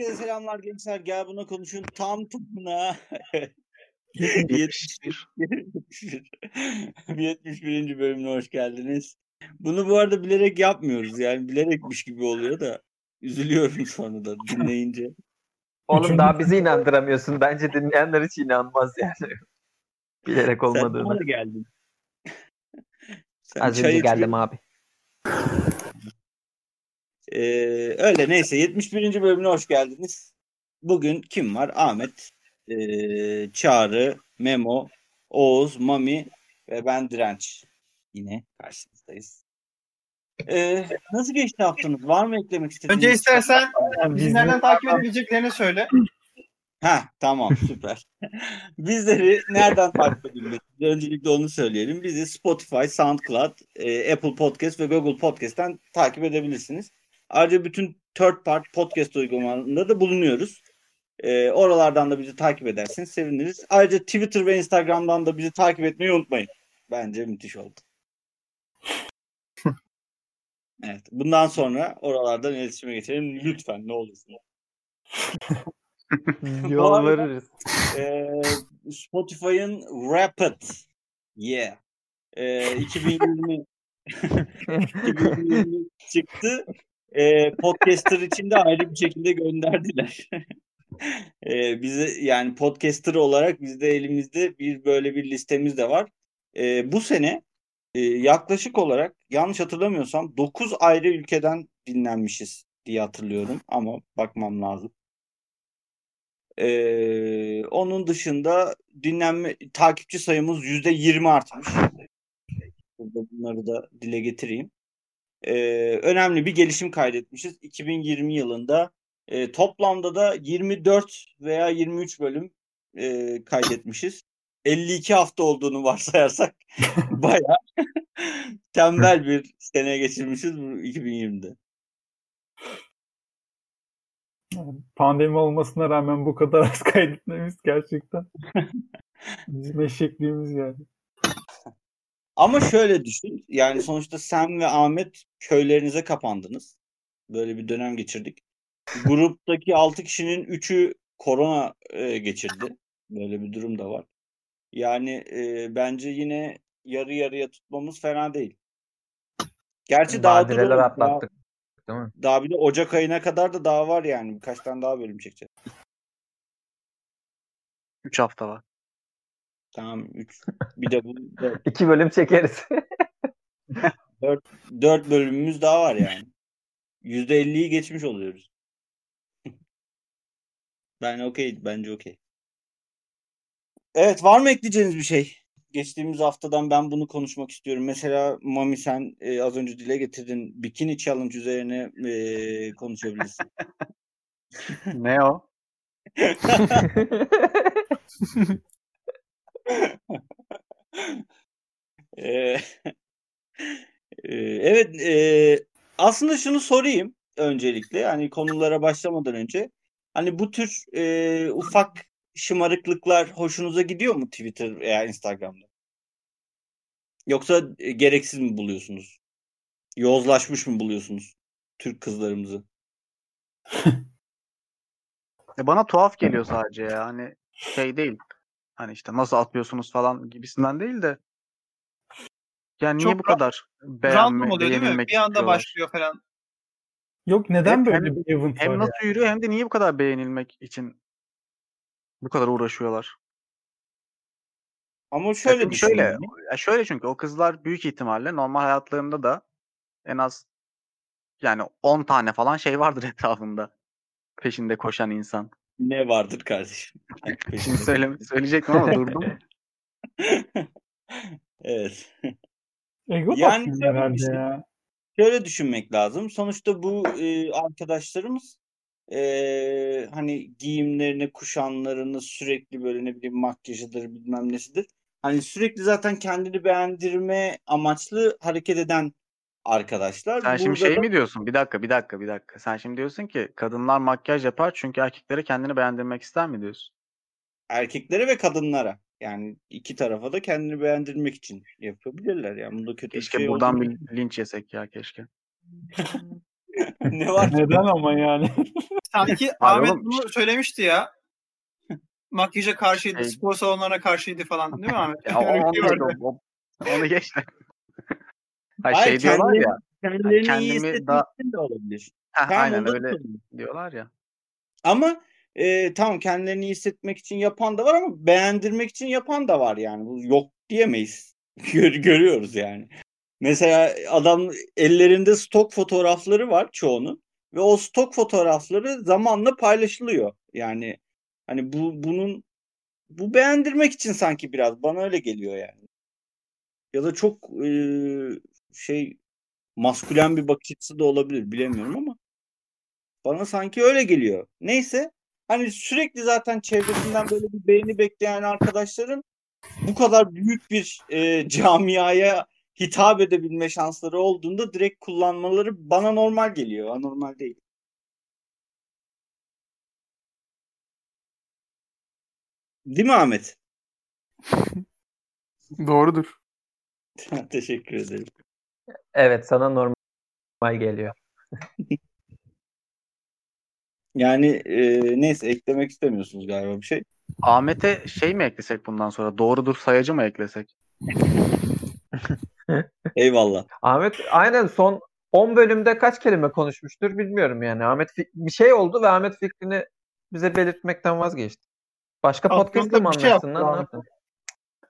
Herkese selamlar gençler. Gel buna konuşun. Tam tamına 71. 71. bölümüne hoş geldiniz. Bunu bu arada bilerek yapmıyoruz. Yani bilerekmiş gibi oluyor da üzülüyorum sonra da dinleyince. Oğlum daha bizi inandıramıyorsun. Bence dinleyenler hiç inanmaz yani. Bilerek Sen olmadığını. bana geldin. Sen Az önce geldim abi. Ee, öyle neyse 71. bölümüne hoş geldiniz. Bugün kim var? Ahmet, ee, Çağrı, Memo, Oğuz, Mami ve ben Direnç. Yine karşınızdayız. Ee, nasıl geçti haftanız? Var mı eklemek istediğiniz? Önce istersen Yani bizi biz nereden takip edebileceklerini söyle. Ha tamam süper. Bizleri nereden takip edebilirsiniz? Öncelikle onu söyleyelim. Bizi Spotify, SoundCloud, e, Apple Podcast ve Google Podcast'ten takip edebilirsiniz. Ayrıca bütün third part podcast uygulamalarında da bulunuyoruz. E, oralardan da bizi takip ederseniz seviniriz. Ayrıca Twitter ve Instagram'dan da bizi takip etmeyi unutmayın. Bence müthiş oldu. Evet. Bundan sonra oralardan iletişime geçelim. Lütfen ne olursun. Yolvarırız. Ee, Spotify'ın Rapid. Yeah. Ee, 2020 2020 çıktı. Ee, podcaster için de ayrı bir şekilde gönderdiler. ee, bize yani podcaster olarak bizde elimizde bir böyle bir listemiz de var. Ee, bu sene e, yaklaşık olarak yanlış hatırlamıyorsam 9 ayrı ülkeden dinlenmişiz diye hatırlıyorum ama bakmam lazım. Ee, onun dışında dinlenme takipçi sayımız yüzde yirmi artmış. Burada bunları da dile getireyim. Ee, önemli bir gelişim kaydetmişiz. 2020 yılında e, toplamda da 24 veya 23 bölüm e, kaydetmişiz. 52 hafta olduğunu varsayarsak bayağı tembel bir sene geçirmişiz bu 2020'de. pandemi olmasına rağmen bu kadar az kaydetmemiz gerçekten bizim eşekliğimiz yani. Ama şöyle düşün. Yani sonuçta sen ve Ahmet köylerinize kapandınız. Böyle bir dönem geçirdik. Gruptaki 6 kişinin 3'ü korona e, geçirdi. Böyle bir durum da var. Yani e, bence yine yarı yarıya tutmamız fena değil. Gerçi daha Badireler oğlum, atlattık. Değil mi? Daha, daha bir de Ocak ayına kadar da daha var yani. Birkaç tane daha bölüm çekeceğiz. 3 hafta var. Tamam 3. Bir de bu İki bölüm çekeriz. 4 bölümümüz daha var yani. %50'yi geçmiş oluyoruz. Ben okey. Bence okey. Evet var mı ekleyeceğiniz bir şey? Geçtiğimiz haftadan ben bunu konuşmak istiyorum. Mesela Mami sen e, az önce dile getirdin. Bikini challenge üzerine e, konuşabilirsin. Ne o? Evet e, aslında şunu sorayım öncelikle. Hani konulara başlamadan önce. Hani bu tür e, ufak şımarıklıklar hoşunuza gidiyor mu Twitter veya Instagram'da? Yoksa e, gereksiz mi buluyorsunuz? Yozlaşmış mı buluyorsunuz Türk kızlarımızı? E bana tuhaf geliyor sadece ya. Hani şey değil. Hani işte nasıl atıyorsunuz falan gibisinden değil de. Yani niye Çok bu ra- kadar beğenme, oluyor değil mi? beğenilmek Bir anda başlıyor falan. Yok neden Hem- böyle hem- bir event var Hem ya? nasıl yürüyor hem de niye bu kadar beğenilmek için bu kadar uğraşıyorlar? Ama Ya şöyle düşün şöyle, yani. ya şöyle çünkü o kızlar büyük ihtimalle normal hayatlarında da en az yani 10 tane falan şey vardır etrafında peşinde koşan insan. Ne vardır kardeşim? Şimdi söyle, söyleyecektim ama durdum. evet. Ego Yani herhalde şey. ya. Şöyle düşünmek lazım. Sonuçta bu e, arkadaşlarımız e, hani giyimlerini, kuşamlarını sürekli böyle ne bileyim makyajıdır bilmem nesidir. Hani sürekli zaten kendini beğendirme amaçlı hareket eden arkadaşlar. Sen şimdi şey da mi diyorsun? Bir dakika, bir dakika, bir dakika. Sen şimdi diyorsun ki kadınlar makyaj yapar çünkü erkeklere kendini beğendirmek ister mi diyorsun? erkeklere ve kadınlara yani iki tarafa da kendini beğendirmek için yapabilirler. Yani bunda kötü bir Keşke şey buradan bir linç yesek ya keşke. ne var? Neden ama yani? Sanki Ahmet oğlum. bunu söylemişti ya. Makyaja karşıydı, Şey- spor salonlarına karşıydı falan değil mi Ahmet? Ya onu, bir şey onu, vardı. onu, onu geç. Hayır, Hayır, şey diyorlar kendileri- ya. Kendilerini iyi kendimi hissetmek daha- için de olabilir. Heh, Tamam, aynen öyle yok. diyorlar ya. Ama e, tamam kendilerini iyi hissetmek için yapan da var ama beğendirmek için yapan da var yani. Bu yok diyemeyiz. Gör- görüyoruz yani. Mesela adam ellerinde stok fotoğrafları var çoğunun ve o stok fotoğrafları zamanla paylaşılıyor. Yani hani bu bunun bu beğendirmek için sanki biraz bana öyle geliyor yani. Ya da çok e, şey maskülen bir bakış açısı da olabilir bilemiyorum ama bana sanki öyle geliyor. Neyse hani sürekli zaten çevresinden böyle bir beğeni bekleyen arkadaşların bu kadar büyük bir e, camiaya hitap edebilme şansları olduğunda direkt kullanmaları bana normal geliyor. Anormal değil. Değil mi Ahmet? Doğrudur. Teşekkür ederim. Evet sana normal geliyor. Yani e, neyse eklemek istemiyorsunuz galiba bir şey. Ahmet'e şey mi eklesek bundan sonra? Doğrudur sayacı mı eklesek? Eyvallah. Ahmet aynen son 10 bölümde kaç kelime konuşmuştur bilmiyorum yani. Ahmet bir şey oldu ve Ahmet fikrini bize belirtmekten vazgeçti. Başka podcast'ta mı şey anlatsın yaptı lan? Ne yaptın?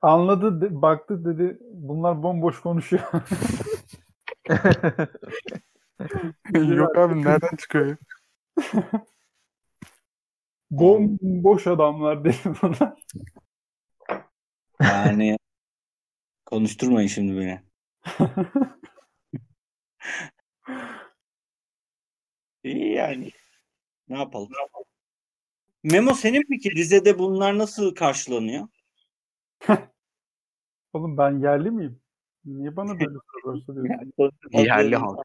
Anladı, de- baktı dedi bunlar bomboş konuşuyor. Yok abi nereden çıkıyor ya? bomboş adamlar dedi bunlar. Yani konuşturmayın şimdi beni. İyi yani. Ne yapalım? Memo senin peki Rize'de bunlar nasıl karşılanıyor? Oğlum ben yerli miyim? Niye bana böyle sorular soruyorsun? Yerli halk.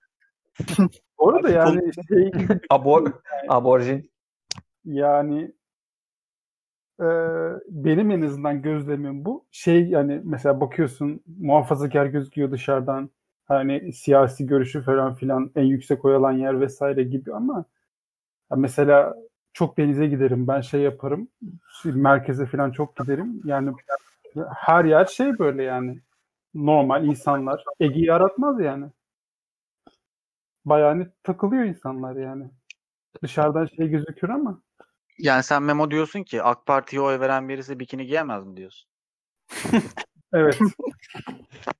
Bu arada yani şey Abor aborjin. yani e, benim en azından gözlemim bu. Şey yani mesela bakıyorsun muhafazakar gözüküyor dışarıdan. Hani siyasi görüşü falan filan en yüksek oy alan yer vesaire gibi ama mesela çok denize giderim. Ben şey yaparım. Merkeze falan çok giderim. Yani her yer şey böyle yani. Normal insanlar. Ege'yi aratmaz yani. Bayağı hani takılıyor insanlar yani. Dışarıdan şey gözükür ama Yani sen Memo diyorsun ki AK Parti'ye oy veren birisi bikini giyemez mi diyorsun? evet.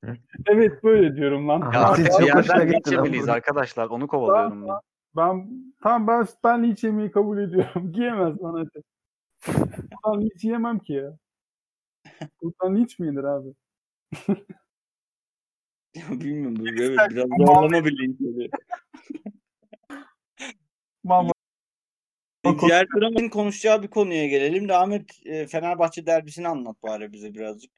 evet böyle diyorum lan. Ya artık bir hoşuna yerden bu. arkadaşlar. Onu kovalıyorum ben. Ben tamam ben ben hiç yemeği kabul ediyorum. Giyemez bana hadi. Ben hiç yemem ki ya. Buradan hiç mi yenir abi? Ya bilmiyorum. bu Evet, biraz zorlama bir link oluyor. Vallahi Diğer Kıram'ın konuşacağı bir konuya gelelim de Ahmet e, Fenerbahçe derbisini anlat bari bize birazcık.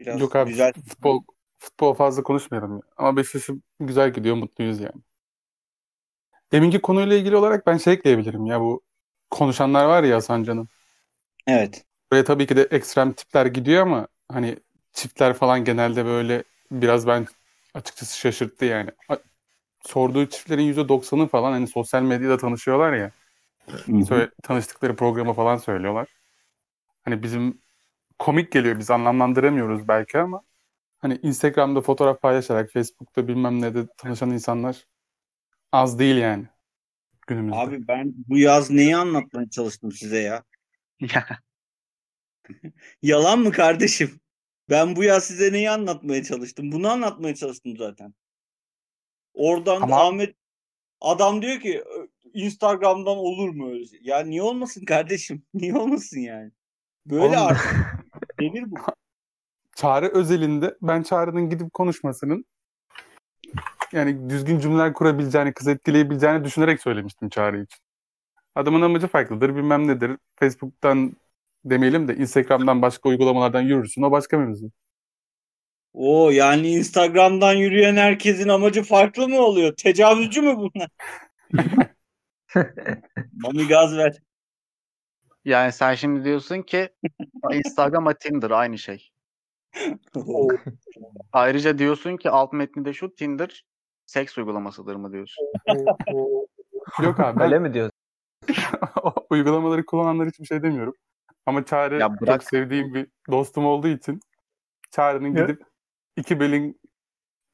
Biraz Yok abi güzel. futbol futbol fazla konuşmayalım. ya. Ama Beşiktaş'ın güzel gidiyor, mutluyuz yani. Deminki konuyla ilgili olarak ben şey ekleyebilirim ya bu konuşanlar var ya Hasan Can'ın. Evet. Buraya tabii ki de ekstrem tipler gidiyor ama hani çiftler falan genelde böyle biraz ben açıkçası şaşırttı yani. Sorduğu çiftlerin %90'ı falan hani sosyal medyada tanışıyorlar ya. Söyle, tanıştıkları programı falan söylüyorlar. Hani bizim komik geliyor biz anlamlandıramıyoruz belki ama hani Instagram'da fotoğraf paylaşarak Facebook'ta bilmem ne de tanışan insanlar az değil yani günümüzde. Abi ben bu yaz neyi anlatmaya çalıştım size? Ya, Yalan mı kardeşim? Ben bu yaz size neyi anlatmaya çalıştım? Bunu anlatmaya çalıştım zaten. Oradan Ama- Ahmet adam diyor ki "Ö, Instagram'dan olur mu öyle şey? Ya niye olmasın kardeşim? Niye olmasın yani? Böyle Oğlum- artık devir bu. Çağrı özelinde ben Çağrı'nın gidip konuşmasının yani düzgün cümleler kurabileceğini, kız etkileyebileceğini düşünerek söylemiştim Çağrı için. Adamın amacı farklıdır, bilmem nedir. Facebook'tan demeyelim de Instagram'dan başka uygulamalardan yürürsün. O başka mevzu. Oo yani Instagram'dan yürüyen herkesin amacı farklı mı oluyor? Tecavüzcü mü bunlar? Mami gaz ver. yani sen şimdi diyorsun ki Instagram Tinder aynı şey. Ayrıca diyorsun ki alt metni de şu Tinder seks uygulamasıdır mı diyorsun? Yok abi ben Öyle mi diyorsun? o uygulamaları kullananlar hiçbir şey demiyorum. Ama Çağrı Ya bırak. çok sevdiğim bir dostum olduğu için Çağrı'nın gidip iki belin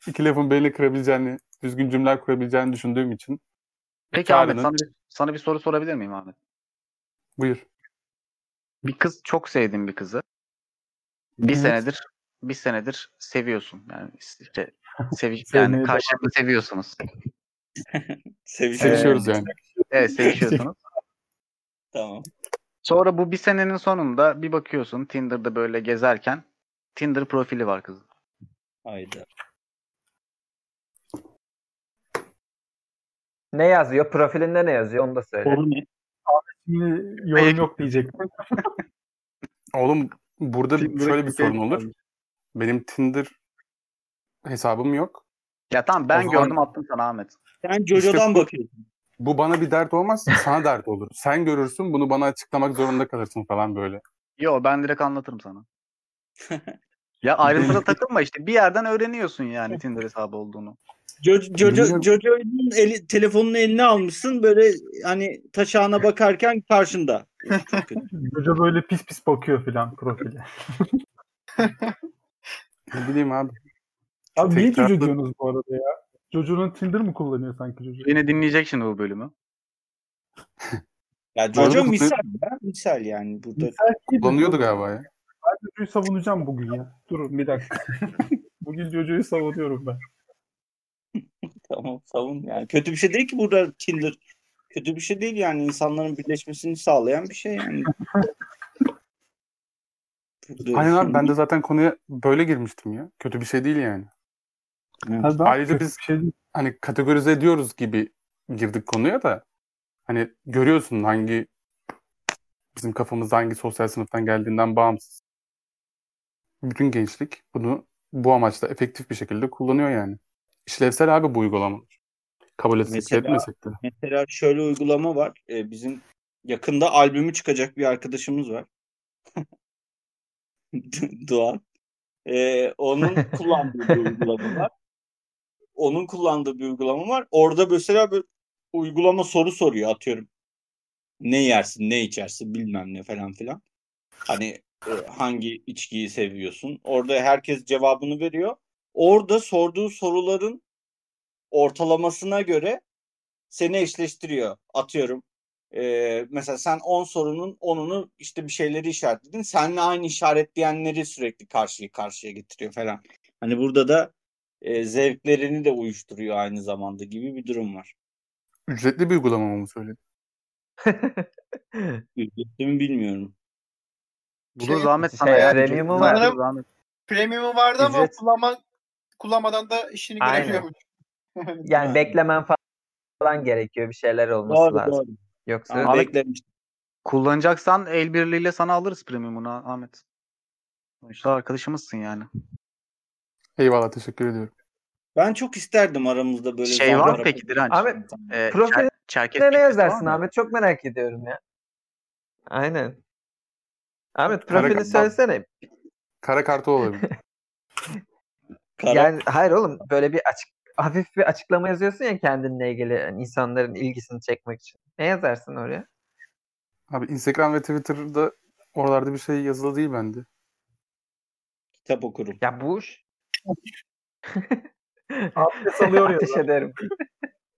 iki lafın belini kırabileceğini, düzgün cümleler kurabileceğini düşündüğüm için Peki Ahmet sana bir, sana bir soru sorabilir miyim Ahmet? buyur. Bir kız çok sevdiğin bir kızı. Bir Evet. senedir bir senedir seviyorsun. Yani işte sevi yani karşılıklı seviyorsunuz. Sevişiyoruz. Sevişiyoruz yani. Evet sevişiyorsunuz. Tamam. Sonra bu bir senenin sonunda bir bakıyorsun Tinder'da böyle gezerken Tinder profili var kızın. Hayda. Ne yazıyor? Profilinde ne yazıyor? Onu da söyle. Ne? Şimdi yorum yok diyecektim. Oğlum burada Tinder'a şöyle bir sorun olur. Benim Tinder hesabım yok. Ya tamam ben O zaman- gördüm attım sana Ahmet. Sen Jojo'dan bu- bakıyorsun. Bu bana bir dert olmaz, sana dert olur. Sen görürsün, bunu bana açıklamak zorunda kalırsın falan böyle. Yo ben direkt anlatırım sana. ya ayrıntıda takılma işte. Bir yerden öğreniyorsun yani Tinder hesabı olduğunu. Jo- Jojo. Jojo'nun eli, telefonunu eline almışsın böyle hani taşağına bakarken karşında. Hoca böyle pis pis bakıyor filan profile. Ne bileyim abi. Abi niye Tekrarlı- Jojo diyorsunuz bu arada ya? Jojo'nun Tinder mı kullanıyor sanki Jojo? Yine dinleyecek şimdi bu bölümü. Ya Jojo misal ya. Misal yani burada. Misal Kullanıyordu galiba ya. Ben Jojo'yu savunacağım bugün ya. Durun bir dakika. bugün Jojo'yu savunuyorum ben. Tamam savun. Yani kötü bir şey değil ki burada Tinder. Kötü bir şey değil yani insanların birleşmesini sağlayan bir şey yani. Aynen abi ben de zaten konuya böyle girmiştim ya. Kötü bir şey değil yani. Evet. Ayrıca biz- şey. Hani kategorize ediyoruz gibi girdik konuya da. Hani görüyorsun hangi bizim kafamızda hangi sosyal sınıftan geldiğinden bağımsız. Bütün gençlik bunu bu amaçla efektif bir şekilde kullanıyor yani. İşlevsel abi bu uygulamalar. Kabul etsek de Mesela- etmesek de. Mesela şöyle uygulama var. Ee, bizim yakında albümü çıkacak bir arkadaşımız var. Doğan. Ee, onun kullandığı bir uygulama var. Onun kullandığı bir uygulama var. Orada mesela bir uygulama soru soruyor atıyorum. Ne yersin, ne içersin bilmem ne falan filan. Hani e, hangi içkiyi seviyorsun? Orada herkes cevabını veriyor. Orada sorduğu soruların ortalamasına göre seni eşleştiriyor. Atıyorum. Ee, mesela sen 10 sorunun 10'unu işte bir şeyleri işaretledin. Seninle aynı işaretleyenleri sürekli karşıya karşıya getiriyor falan. Hani burada da e, zevklerini de uyuşturuyor aynı zamanda gibi bir durum var. Ücretli bir uygulama mı söyledi? Ücretli mi bilmiyorum. Bu da Şey- zahmet sana Şey, ya. premium'u var. zahmet. Premium'u vardı ama Ücret- kullanma, kullanmadan da işini Aynen. görebiliyormuş. Yani beklemen falan gerekiyor. Bir şeyler olması Doğru lazım. doğru. Yoksa Ama beklemiş. Kullanacaksan el birliğiyle sana alırız premium'unu Ahmet. Sonuçta arkadaşımızsın yani. Eyvallah teşekkür ediyorum. Ben çok isterdim aramızda böyle Şey var peki Direnç? Ahmet, Ee, profiline Çer- ne yazarsın? Ahmet? Çok merak ediyorum ya. Aynen. Ahmet Kara- profilini söylesene. Kara kartı olabilir. Kara- Yani hayır oğlum böyle bir açık hafif bir açıklama yazıyorsun ya kendinle ilgili yani insanların ilgisini çekmek için. Ne yazarsın oraya? Abi Instagram ve Twitter'da oralarda bir şey yazılı değil bende. kitap okurum. Ya bu Abdest alıyor ya. Ateş ederim.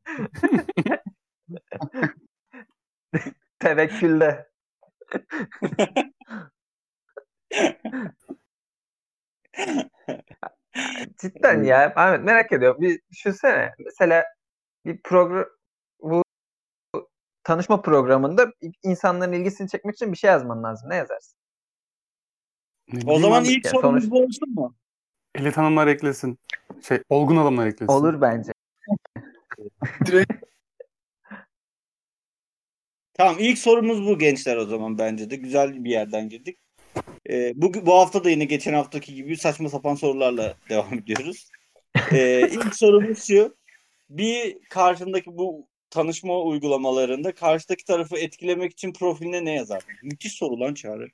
Tevekkülde. Cidden ya. Ahmet merak ediyorum. Bir düşünsene. Mesela bir program bu tanışma programında insanların ilgisini çekmek için bir şey yazman lazım. Ne yazarsın? Ne O zaman ilk sorumuz bu olsun mu? elit hanımlar eklesin. Şey, olgun hanımlar eklesin. Olur bence. Tamam ilk sorumuz bu gençler o zaman bence de. Güzel bir yerden girdik. Ee, bu, bu hafta da yine geçen haftaki gibi saçma sapan sorularla devam ediyoruz. Ee, ilk sorumuz şu. Bir karşındaki bu tanışma uygulamalarında karşıdaki tarafı etkilemek için profiline ne yazardın? Müthiş soru lan Çağrı.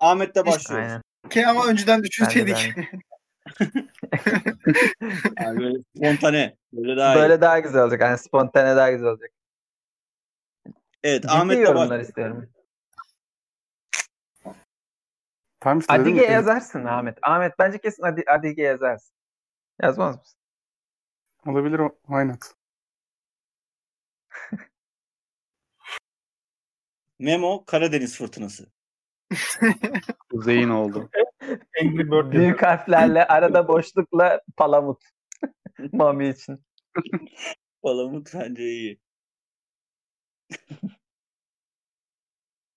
Ahmet'le başlıyoruz. Aynen. Ki ama önceden düşünseydik. Ben Yani böyle spontane. Böyle daha iyi. Böyle daha güzel olacak. Yani spontane daha güzel olacak. Evet Ciddi Ahmet de yorumlar baş... istiyorum. Tam işte Adige yazarsın Ahmet. Ahmet bence kesin Adi- Adige yazarsın. Yazmaz mısın? Olabilir o. Why not? Memo Karadeniz fırtınası. Kuzeyin oldu. Angry Bird yazıyor. Büyük harflerle arada boşlukla palamut. Mami için. Palamut bence iyi.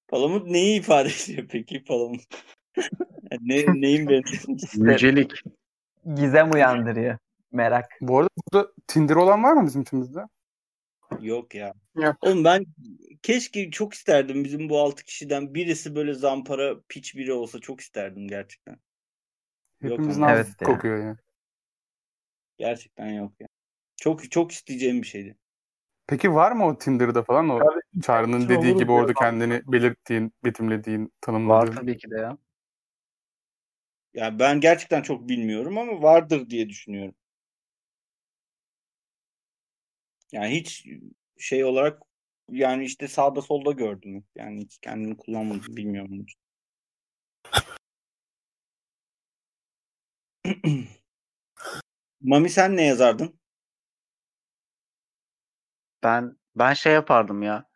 Palamut neyi ifade ediyor peki Palamut? Yani ne, neyin benzeri? Yücelik. Gizem uyandırıyor. Merak. Bu arada burada Tinder olan var mı bizim içimizde? Yok ya. Yok. Oğlum ben keşke çok isterdim bizim bu altı kişiden birisi böyle zampara piç biri olsa çok isterdim gerçekten. Yok Hepimizin ağzı Evet ya. kokuyor ya. Gerçekten yok ya. Çok çok isteyeceğim bir şeydi. Peki var mı o Tinder'da falan o Çağrı'nın dediği gibi orada kendini belirttiğin, betimlediğin, Var tanımladığın? tabii ki de ya. Yani ben gerçekten çok bilmiyorum ama vardır diye düşünüyorum. Yani hiç şey olarak yani işte sağda solda gördüm. Yani hiç kendimi kullanmadım bilmiyorum. Mami sen ne yazardın? Ben ben şey yapardım ya.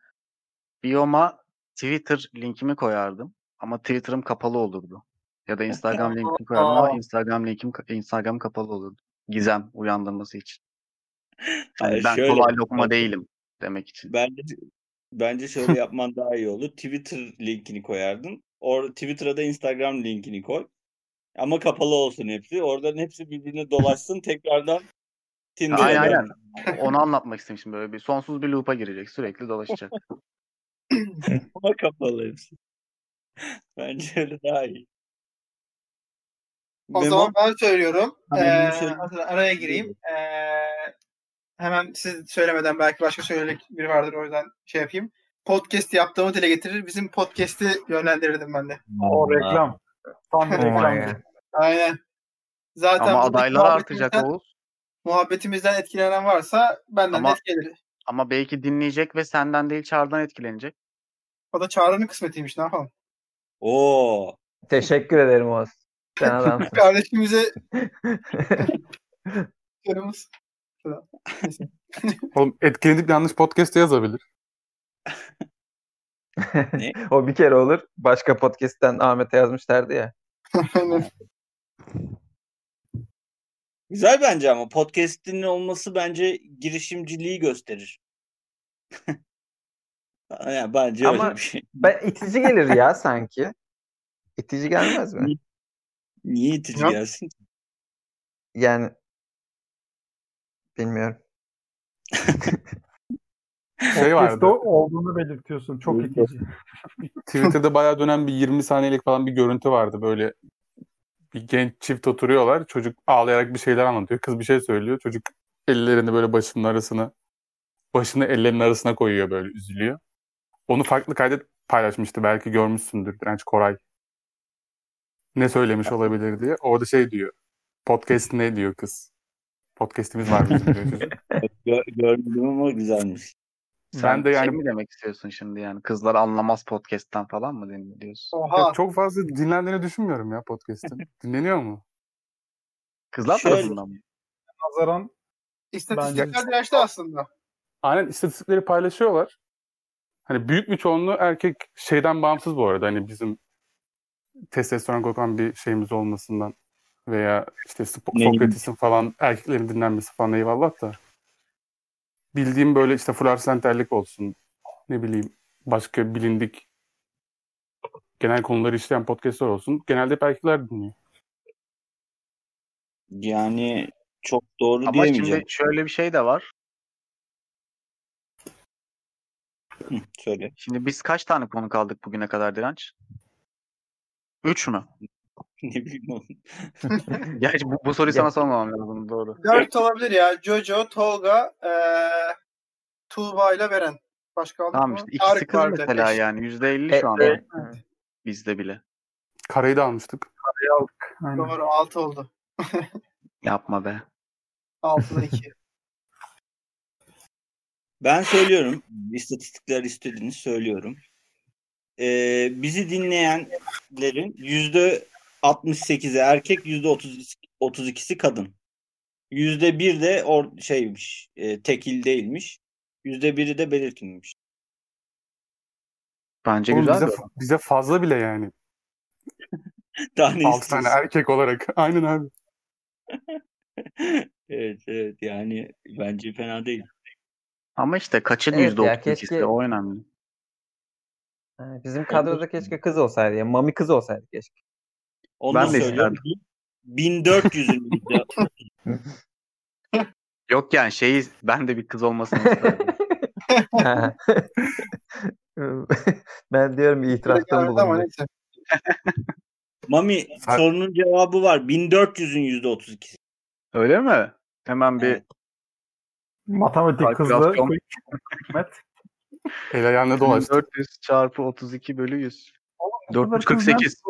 Biyoma Twitter linkimi koyardım. Ama Twitter'ım kapalı olurdu. Ya da Instagram linkimi koyardım ama. Instagram linkim Instagram kapalı olurdu. Gizem uyandırması için. Hayır, ben şöyle- kolay lokma değilim demek için. Bence bence şöyle yapman daha iyi olur. Twitter linkini koyardın. Or Twitter'a da Instagram linkini koy. Ama kapalı olsun hepsi. Oradan hepsi birbirine dolaşsın. Tekrardan Tinder'a Aynen aynen. Onu anlatmak istemiştim böyle bir sonsuz bir loop'a girecek. Sürekli dolaşacak. Ama kapalı hepsi. Bence öyle daha iyi. O Memo? zaman ben söylüyorum. Ha, Ee, araya gireyim. Ee, hemen siz söylemeden belki başka söyleyecek biri vardır o yüzden şey yapayım. Podcast yaptığımı dile getirir. Bizim podcast'i yönlendirirdim ben de. O reklam. Tam bir Oh reklam. Aynen. Zaten ama adaylar artacak muhabbetimizden- Oğuz. Muhabbetimizden etkilenen varsa benden Ama- de etkilenir. Ama belki dinleyecek ve senden değil Çağrı'dan etkilenecek. O da Çağrı'nın kısmetiymiş ne yapalım. Oo. Teşekkür ederim Oğuz. Sen adamsın. Kardeşimize canımız. Oğlum etkilenip yanlış podcast'te yazabilir. Ne? o bir kere olur. Başka podcast'ten Ahmet'e yazmışlardı ya. Güzel bence ama podcast'in olması bence girişimciliği gösterir. yani bence Ama- öyle bir şey. Ben itici gelir ya sanki. İtici gelmez mi? Niye itici Yok. gelsin? ki? Yani bilmiyorum. Şey vardı. Olduğunu belirtiyorsun. Çok itici. Twitter'da bayağı dönen bir 20 saniyelik falan bir görüntü vardı. Böyle bir genç çift oturuyorlar. Çocuk ağlayarak bir şeyler anlatıyor. Kız bir şey söylüyor. Çocuk ellerini böyle başının arasına başını ellerinin arasına koyuyor böyle üzülüyor. Onu farklı kaydet paylaşmıştı. Belki görmüşsündür Direnç Koray. Ne söylemiş olabilir diye. Orada şey diyor. Podcast ne diyor kız. Podcast'imiz var bizim diyor çocuk. Gö- görmedim ama güzelmiş. Sen Ben de şey yani mi demek istiyorsun şimdi yani? Kızlar anlamaz podcast'ten falan mı dinliyorsun? Oha. Ya çok fazla dinlendiğini düşünmüyorum ya podcast'in. Dinleniyor mu? Kızlar Şöyle- tarafından mı? Nazaran İstatistikler dirençli aslında. Aynen istatistikleri paylaşıyorlar. Hani büyük bir çoğunluğu erkek şeyden bağımsız bu arada. Hani bizim testosteron kokan bir şeyimiz olmasından veya işte? Sokrates'in falan erkeklerin dinlenmesi falan eyvallah da. Bildiğim böyle işte floresanterlik olsun. Ne bileyim başka bilindik genel konuları işleyen podcastlar olsun. Genelde hep erkekler dinliyor. Yani çok doğru Ama diyemeyeceğim. şimdi şöyle bir şey de var. Hı, söyle. Şimdi biz kaç tane konuk aldık bugüne kadar Direnç? Üç mü? ne bileyim oğlum. Gerçi bu, bu soruyu sana sormamam lazım doğru. Dört olabilir ya. Jojo, Tolga, eee Tuğba ile Beren. Başka aldık Tamam mı? işte ikisi Tarık kız vardı, mesela yani. Yüzde elli E, şu anda e, bizde bile. Karayı da almıştık. aynen. Doğru 6 oldu. Yapma be. 6'da 2. Ben söylüyorum. İstatistikler istediğini söylüyorum. Ee, bizi dinleyenlerin yüzde 68'i erkek, yüzde 32'si kadın. Yüzde bir de or şeymiş, e, tekil değilmiş. Yüzde biri de belirginmiş. Bence Oğlum güzel bize, bir bize fazla bile yani. Daha ne 6 tane erkek olarak. Aynen abi. Evet, evet. Yani bence fena değil. Ama işte kaçın Evet yüzde ya, keşke- o önemli. Bizim kadroda keşke kız olsaydı ya. Mami kız olsaydı keşke. Onu Ben de söylüyorum. 1400'ün yüzde Yok yani şeyi ben de bir kız olmasını isterdim. Ben diyorum bir itirafta bulundum. Mami sorunun cevabı var. 1400'ün yüzde 32'si. Öyle mi? Hemen bir Evet. Matematik Kalkülasyon. Hikmet. El ayağına dolaştı. 400 çarpı 32 bölü 100. Bu kadar kız 448.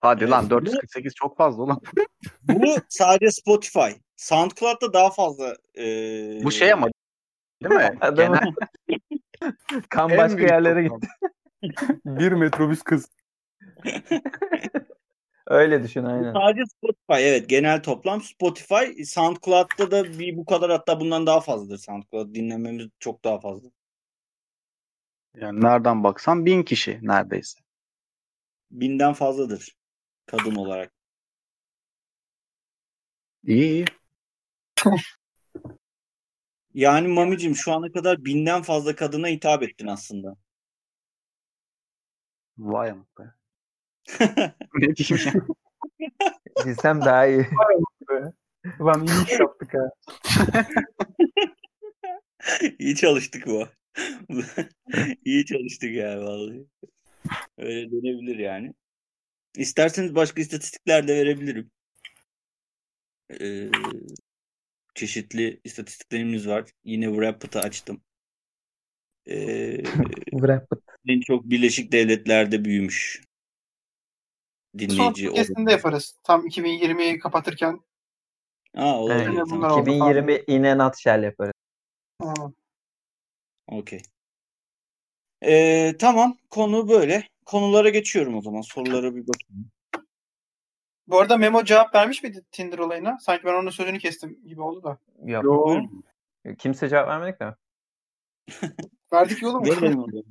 Hadi Evet, lan bu- 448 çok fazla ulan. Bu sadece Spotify. SoundCloud'da daha fazla e, Bu şey ama değil mi? Adamı- Genel Kan en başka yerlere gitti. Bir metrobüs kız. Öyle düşün aynen. Sadece Spotify evet genel toplam Spotify SoundCloud'da da bir bu kadar hatta bundan daha fazladır SoundCloud dinlememiz çok daha fazla. Yani nereden baksan 1000 kişi neredeyse. Binden fazladır kadın olarak. İyi iyi. Yani Mamicim şu ana kadar binden fazla kadına hitap ettin aslında. Vay amk be. ne diyeyim ya? Bilsem daha iyi. Ulan iyi iş yaptık ha. İyi çalıştık bu. İyi çalıştık ya vallahi. Öyle denebilir yani. İsterseniz başka istatistikler de verebilirim. Ee, çeşitli istatistiklerimiz var. Yine Wrapped'ı açtım. Ee, bu- en çok Birleşik Devletler'de büyümüş. Son Dinleyici podcast'inde oranı. yaparız. Tam 2020'yi kapatırken. Aa olabilir. Evet, Tamam. oldu 2020 inen at shell yaparız. Ha. Okey. Ee, tamam. Konu böyle. Konulara geçiyorum o zaman. Sorulara bir bakayım. Bu arada Memo cevap vermiş miydi Tinder olayına? Sanki ben onun sözünü kestim gibi oldu da. Yok. Yo. Kimse cevap vermedik mi? Verdik yolu mu? Verelim o zaman.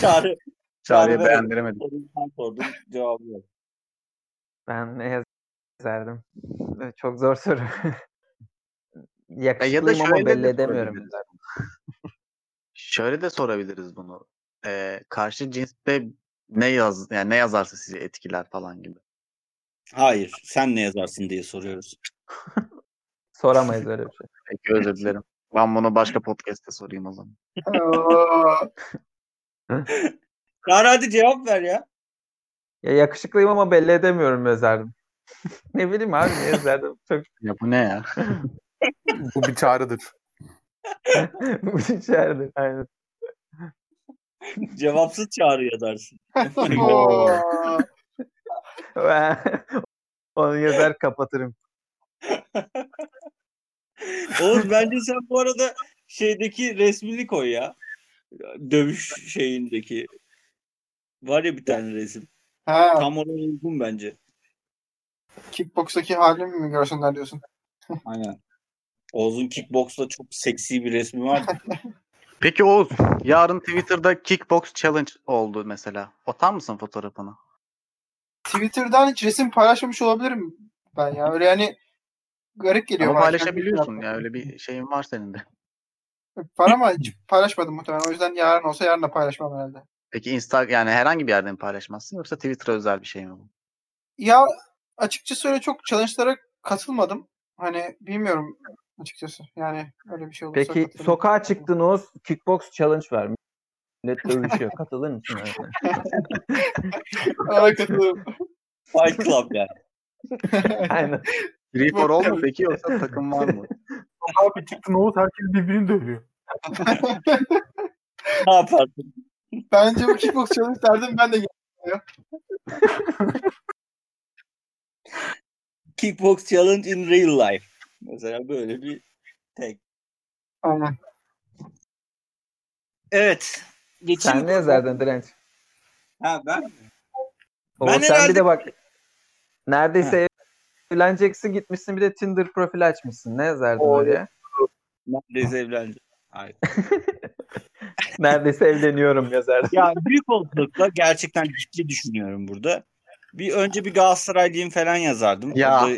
Çağrı. Çağrı'ya Çağrı beğendiremedim. Soruyu sen sordun. Cevabı yok. Ben ne yazardım? Evet, Çok zor soru. E ya da Yakışıklıyım ama şöyle belli de edemiyorum. sorabiliriz. Şöyle de sorabiliriz bunu. Ee, karşı cinste ne yaz yani ne yazarsa sizi etkiler falan gibi. Hayır. Sen ne yazarsın diye soruyoruz. Soramayız öyle bir şey. Peki özür dilerim. Ben bunu başka podcast'te sorayım o zaman. Çağrı hadi cevap ver ya. Ya yakışıklıyım ama belli edemiyorum yazardım. ne bileyim abi ne yazardım? Çok Ya bu ne ya? Bu bir çağrıdır. bu içeride. Aynen. Cevapsız çağrı yazarsın. Oo. Ben Onu yazar kapatırım. Oğuz bence sen bu arada şeydeki resmini koy ya. Dövüş şeyindeki. Var ya bir tane resim. Ha, Tam oraya uygun bence. kickbox'taki halimi mi görsünler diyorsun? Aynen. Oğuz'un kickbox'ta çok seksi bir resmi var. Peki Oğuz, yarın Twitter'da Kickbox Challenge oldu mesela. Atar mısın fotoğrafını? Twitter'dan hiç resim paylaşmamış olabilirim ben ya. Öyle yani garip geliyor. Ama paylaşabiliyorsun ya öyle bir şeyin var senin de. Var ama hiç paylaşmadım muhtemelen. O yüzden yarın olsa yarın da paylaşmam herhalde. Peki Insta yani herhangi bir yerde mi paylaşmazsın yoksa Twitter'a özel bir şey mi bu? Ya açıkçası öyle çok challenge'lara katılmadım. Hani bilmiyorum açıkçası. Yani öyle bir şey olursa Peki katılırım. sokağa çıktınız kickbox challenge var. Millet dövüşüyor. Katılır mısın? Aa, katılırım. Fight Club yani. Aynen. Free for all mu peki yoksa takım var mı? Abi çıktın Oğuz herkes birbirini dövüyor. Ne yaparsın? Bence bu kickbox challenge derdim ben de Kickbox Challenge in real life. Mesela böyle bir tek. Aynen. Evet. Geçeyim. Sen ne yazardın Direnç? Ha ben O, Ben sen herhalde- bir de bak neredeyse evleneceksin gitmişsin bir de Tinder profili açmışsın. Ne yazardın O- oraya? neredeyse. Hayır. Neredeyse evleniyorum yazardın. Ya büyük olasılıkla gerçekten ciddi düşünüyorum burada. Bir önce bir Galatasaraylıyım falan yazardım. Ya. Orada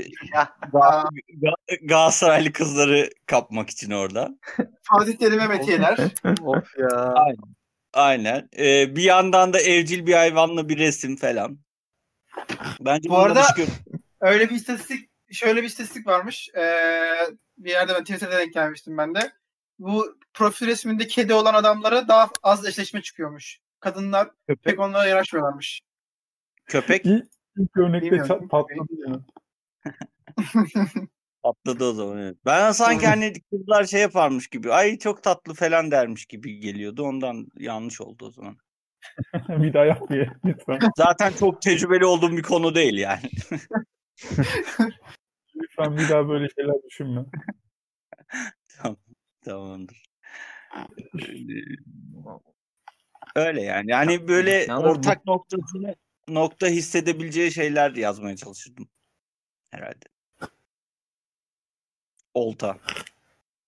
Ga- Ga- Galatasaraylı kızları kapmak için orada. Fatih Terim'e metiyeler. of ya. Aynen. Ee, bir yandan da evcil bir hayvanla bir resim falan. Bence Bu arada- Öyle bir istatistik, şöyle bir istatistik varmış. Ee, bir yerde ben Twitter'da denk gelmiştim ben de. Bu profil resminde kedi olan adamlara daha az eşleşme çıkıyormuş. Kadınlar köpek, pek onlara yanaşmıyorlarmış. Köpek İlk örnekte patladı ya. atladı o zaman. Evet. Ben sanki hani kızlar şey yaparmış gibi. Ay çok tatlı falan dermiş gibi geliyordu. Ondan yanlış oldu o zaman. bir daha yap diye lütfen. Zaten çok tecrübeli olduğum bir konu değil yani. Lütfen bir daha böyle şeyler düşünme. Tamamdır. Öyle yani. Yani böyle ortak noktasını nokta hissedebileceği şeyler yazmaya çalışırdım. Herhalde. Olta.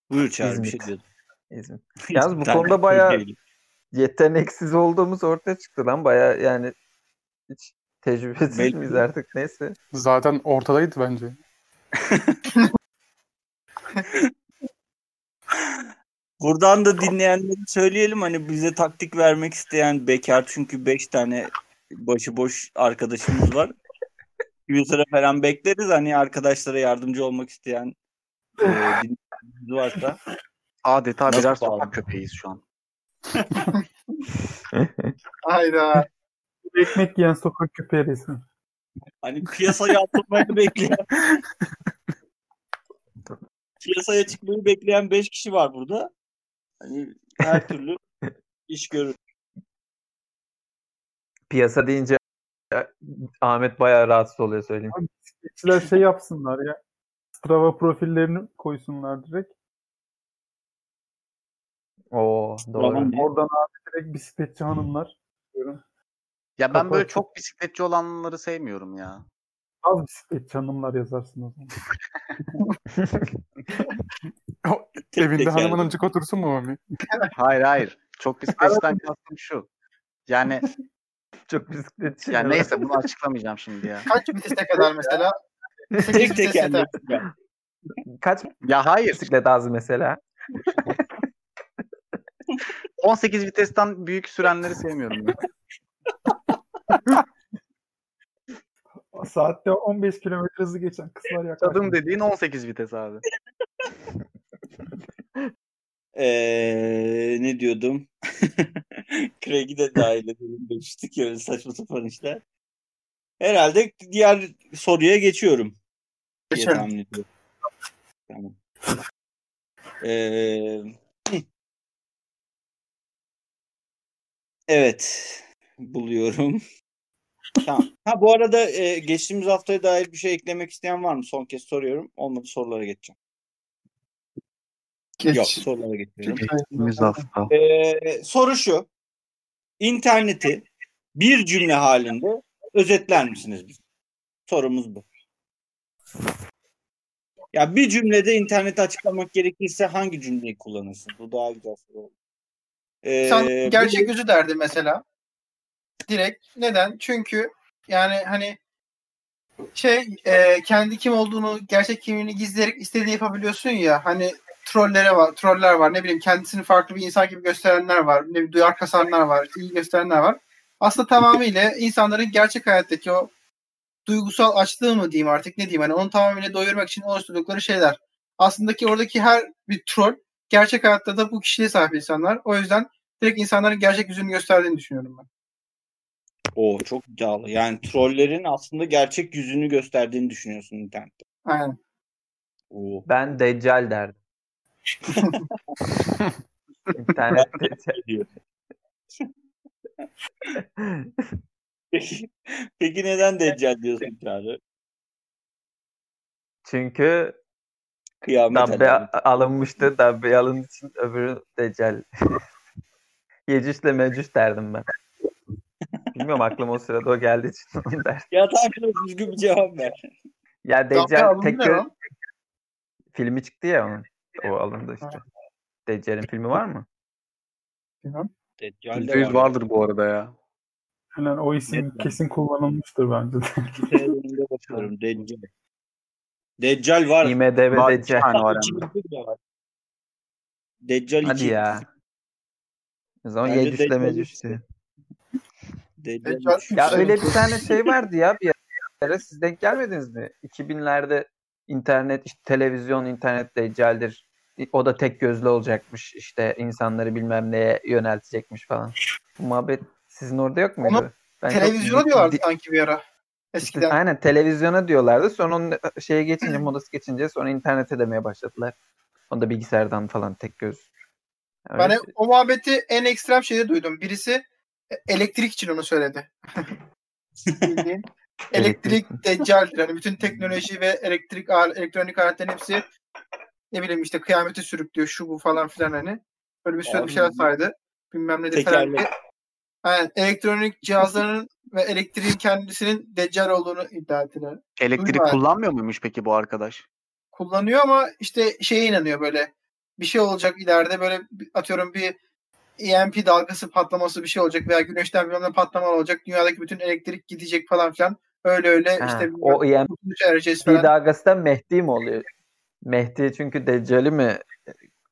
Buyur Çağrı bir şey diyordun. Yalnız bu konuda bayağı- Türkiye'li. Yeteneksiz olduğumuz ortaya çıktı lan baya yani hiç tecrübesiz Belki- miyiz artık neyse. Zaten ortadaydı bence. Buradan da dinleyenlere söyleyelim hani bize taktik vermek isteyen bekar çünkü 5 tane başıboş arkadaşımız var. Twitter'a falan bekleriz hani arkadaşlara yardımcı olmak isteyen e, varsa. Adeta Nasıl birer bağlı? sokak köpeğiyiz şu an. Hayda. Ekmek yiyen sokak köpeği resmi. Hani piyasaya atılmayı bekleyen piyasaya çıkmayı bekleyen 5 kişi var burada. Hani her türlü iş görür. Piyasa deyince Ahmet bayağı rahatsız oluyor söyleyeyim. Bisikletçiler şey yapsınlar ya. Strava profillerini koysunlar direkt. Oo doğru. Tamam. Oradan abi direkt bisikletçi hanımlar. diyorum. Ya ben böyle Kapat. çok bisikletçi olanları sevmiyorum ya. Az bisikletçi hanımlar yazarsın o zaman. Evinde tek hanımın yani. öncük otursun mu Mami? Hayır hayır. Çok bisikletçiden kastım şu. Yani Çok bisikletçi. yani neyse bunu açıklamayacağım şimdi ya. Kaç viteste kadar mesela? Tek vites tek yeter. yani. Kaç Ya hayır. bisiklet az mesela? 18 vitesten büyük sürenleri sevmiyorum ben. Saatte 15 kilometre hızı geçen kızlar yaklaşık. Tadım dediğin 18 vites abi. Ee, ne diyordum? Craig'i de dahil edelim demiştik ya öyle saçma sapan işler. Herhalde diğer soruya geçiyorum Geçelim. Tamam. Ee, evet. Buluyorum. Tamam. Ha bu arada e, geçtiğimiz haftaya dair bir şey eklemek isteyen var mı? Son kez soruyorum. Olmadı sorulara geçeceğim. Geç. Yok sorulara geçiyorum. Geçtiğimiz hafta. Ee, soru şu. İnterneti bir cümle halinde özetler misiniz? Sorumuz bu. Ya bir cümlede interneti açıklamak gerekirse hangi cümleyi kullanırsın? Bu daha güzel soru oldu. Ee, Sen gerçek yüzü derdi mesela. Direkt. Neden? Çünkü yani hani şey e, kendi kim olduğunu gerçek kimliğini gizleyerek istediğini yapabiliyorsun ya hani trollere var, troller var. Ne bileyim kendisini farklı bir insan gibi gösterenler var. Ne bileyim duyar kasanlar var. işte iyi gösterenler var. Aslında tamamıyla insanların gerçek hayattaki o duygusal açlığı mı diyeyim artık ne diyeyim hani onu tamamıyla doyurmak için oluşturdukları şeyler. Aslında ki oradaki her bir troll gerçek hayatta da bu kişiliğe sahip insanlar. O yüzden direkt insanların gerçek yüzünü gösterdiğini düşünüyorum ben. O çok iddialı. Yani trollerin aslında gerçek yüzünü gösterdiğini düşünüyorsun internette. Aynen. Oo. Ben Deccal derdim. İnternet Deccal. diyor. Peki, peki neden Deccal diyorsun Çağrı? Çünkü Kıyamet Dabbe alınmıştı. Dabbe alındığı için öbürü Deccal. Yecüs'le Mecüs derdim ben. Bilmiyorum aklıma o sırada o geldiği için onu derdim. Ya tamam düzgün bir cevap ver. Ya Dabbe Deccal alındı tek gö- filmi çıktı ya onun. O alındı işte. Deccal'in filmi var mı? Bilmem. Deccal de %100 var. vardır bu arada ya. Yani o isim Net kesin kullanılmıştır bence de. Önünde bakıyorum. Deccal. Deccal var. IMDB Var, Deccal. var de. De var. Deccal Hadi 2. ya. O zaman Bence Deccal. Deccal Deccal üç. Ya öyle bir tane şey vardı ya bir ara. Siz denk gelmediniz mi? 2000'lerde internet, işte televizyon, internet Deccal'dir. O da tek gözlü olacakmış. İşte insanları bilmem neye yöneltecekmiş falan. Bu muhabbet sizin orada yok muydu? Onu Ben çok Televizyona di- diyorlardı di- sanki bir ara. işte Eskiden. aynen televizyona diyorlardı. Sonra onun şeye geçince, modası geçince sonra internete demeye başladılar. Onu da bilgisayardan falan tek göz. Öyle Ben şey. o muhabbeti en ekstrem şeyde duydum. Birisi elektrik için onu söyledi. Elektrik deccaldir. Yani bütün teknoloji ve elektrik elektronik aletlerin hepsi ne bileyim işte kıyameti sürüklüyor şu bu falan filan hani. Böyle bir sürü bir şeyler saydı. Bilmem ne de falan. Yani elektronik cihazların ve elektriğin kendisinin deccal olduğunu iddia ettiler. Elektrik Duyma. kullanmıyor muymuş peki bu arkadaş? kullanıyor ama işte şeye inanıyor böyle bir şey olacak ileride böyle bir- atıyorum bir EMP dalgası patlaması bir şey olacak veya güneşten bilmem ne patlama olacak dünyadaki bütün elektrik gidecek falan filan öyle öyle Ha, işte o dalgası da Mehdi mi oluyor? Mehdi çünkü Deccal'i mi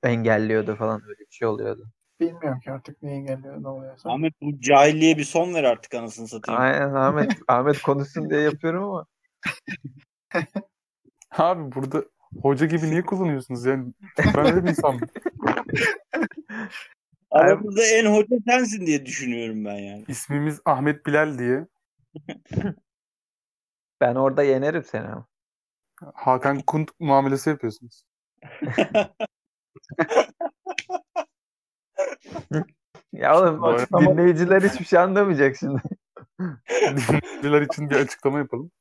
engelliyordu falan öyle bir şey oluyordu. Bilmiyorum ki artık neyi engelliyor ne oluyorsa. Ahmet bu cahilliğe bir son ver artık anasını satayım. Aynen Ahmet Ahmet konuşsun diye yapıyorum ama. Abi burada hoca gibi niye kullanıyorsunuz yani? Ben öyle bir insanım. Aramızda en hoca sensin diye düşünüyorum ben yani. İsmimiz Ahmet Bilal diye. Ben orada yenerim seni ama. Hakan Kunt muamelesi yapıyorsunuz. Ya oğlum Açıklama- dinleyiciler hiçbir şey anlamayacak şimdi. Dinleyiciler için bir açıklama yapalım.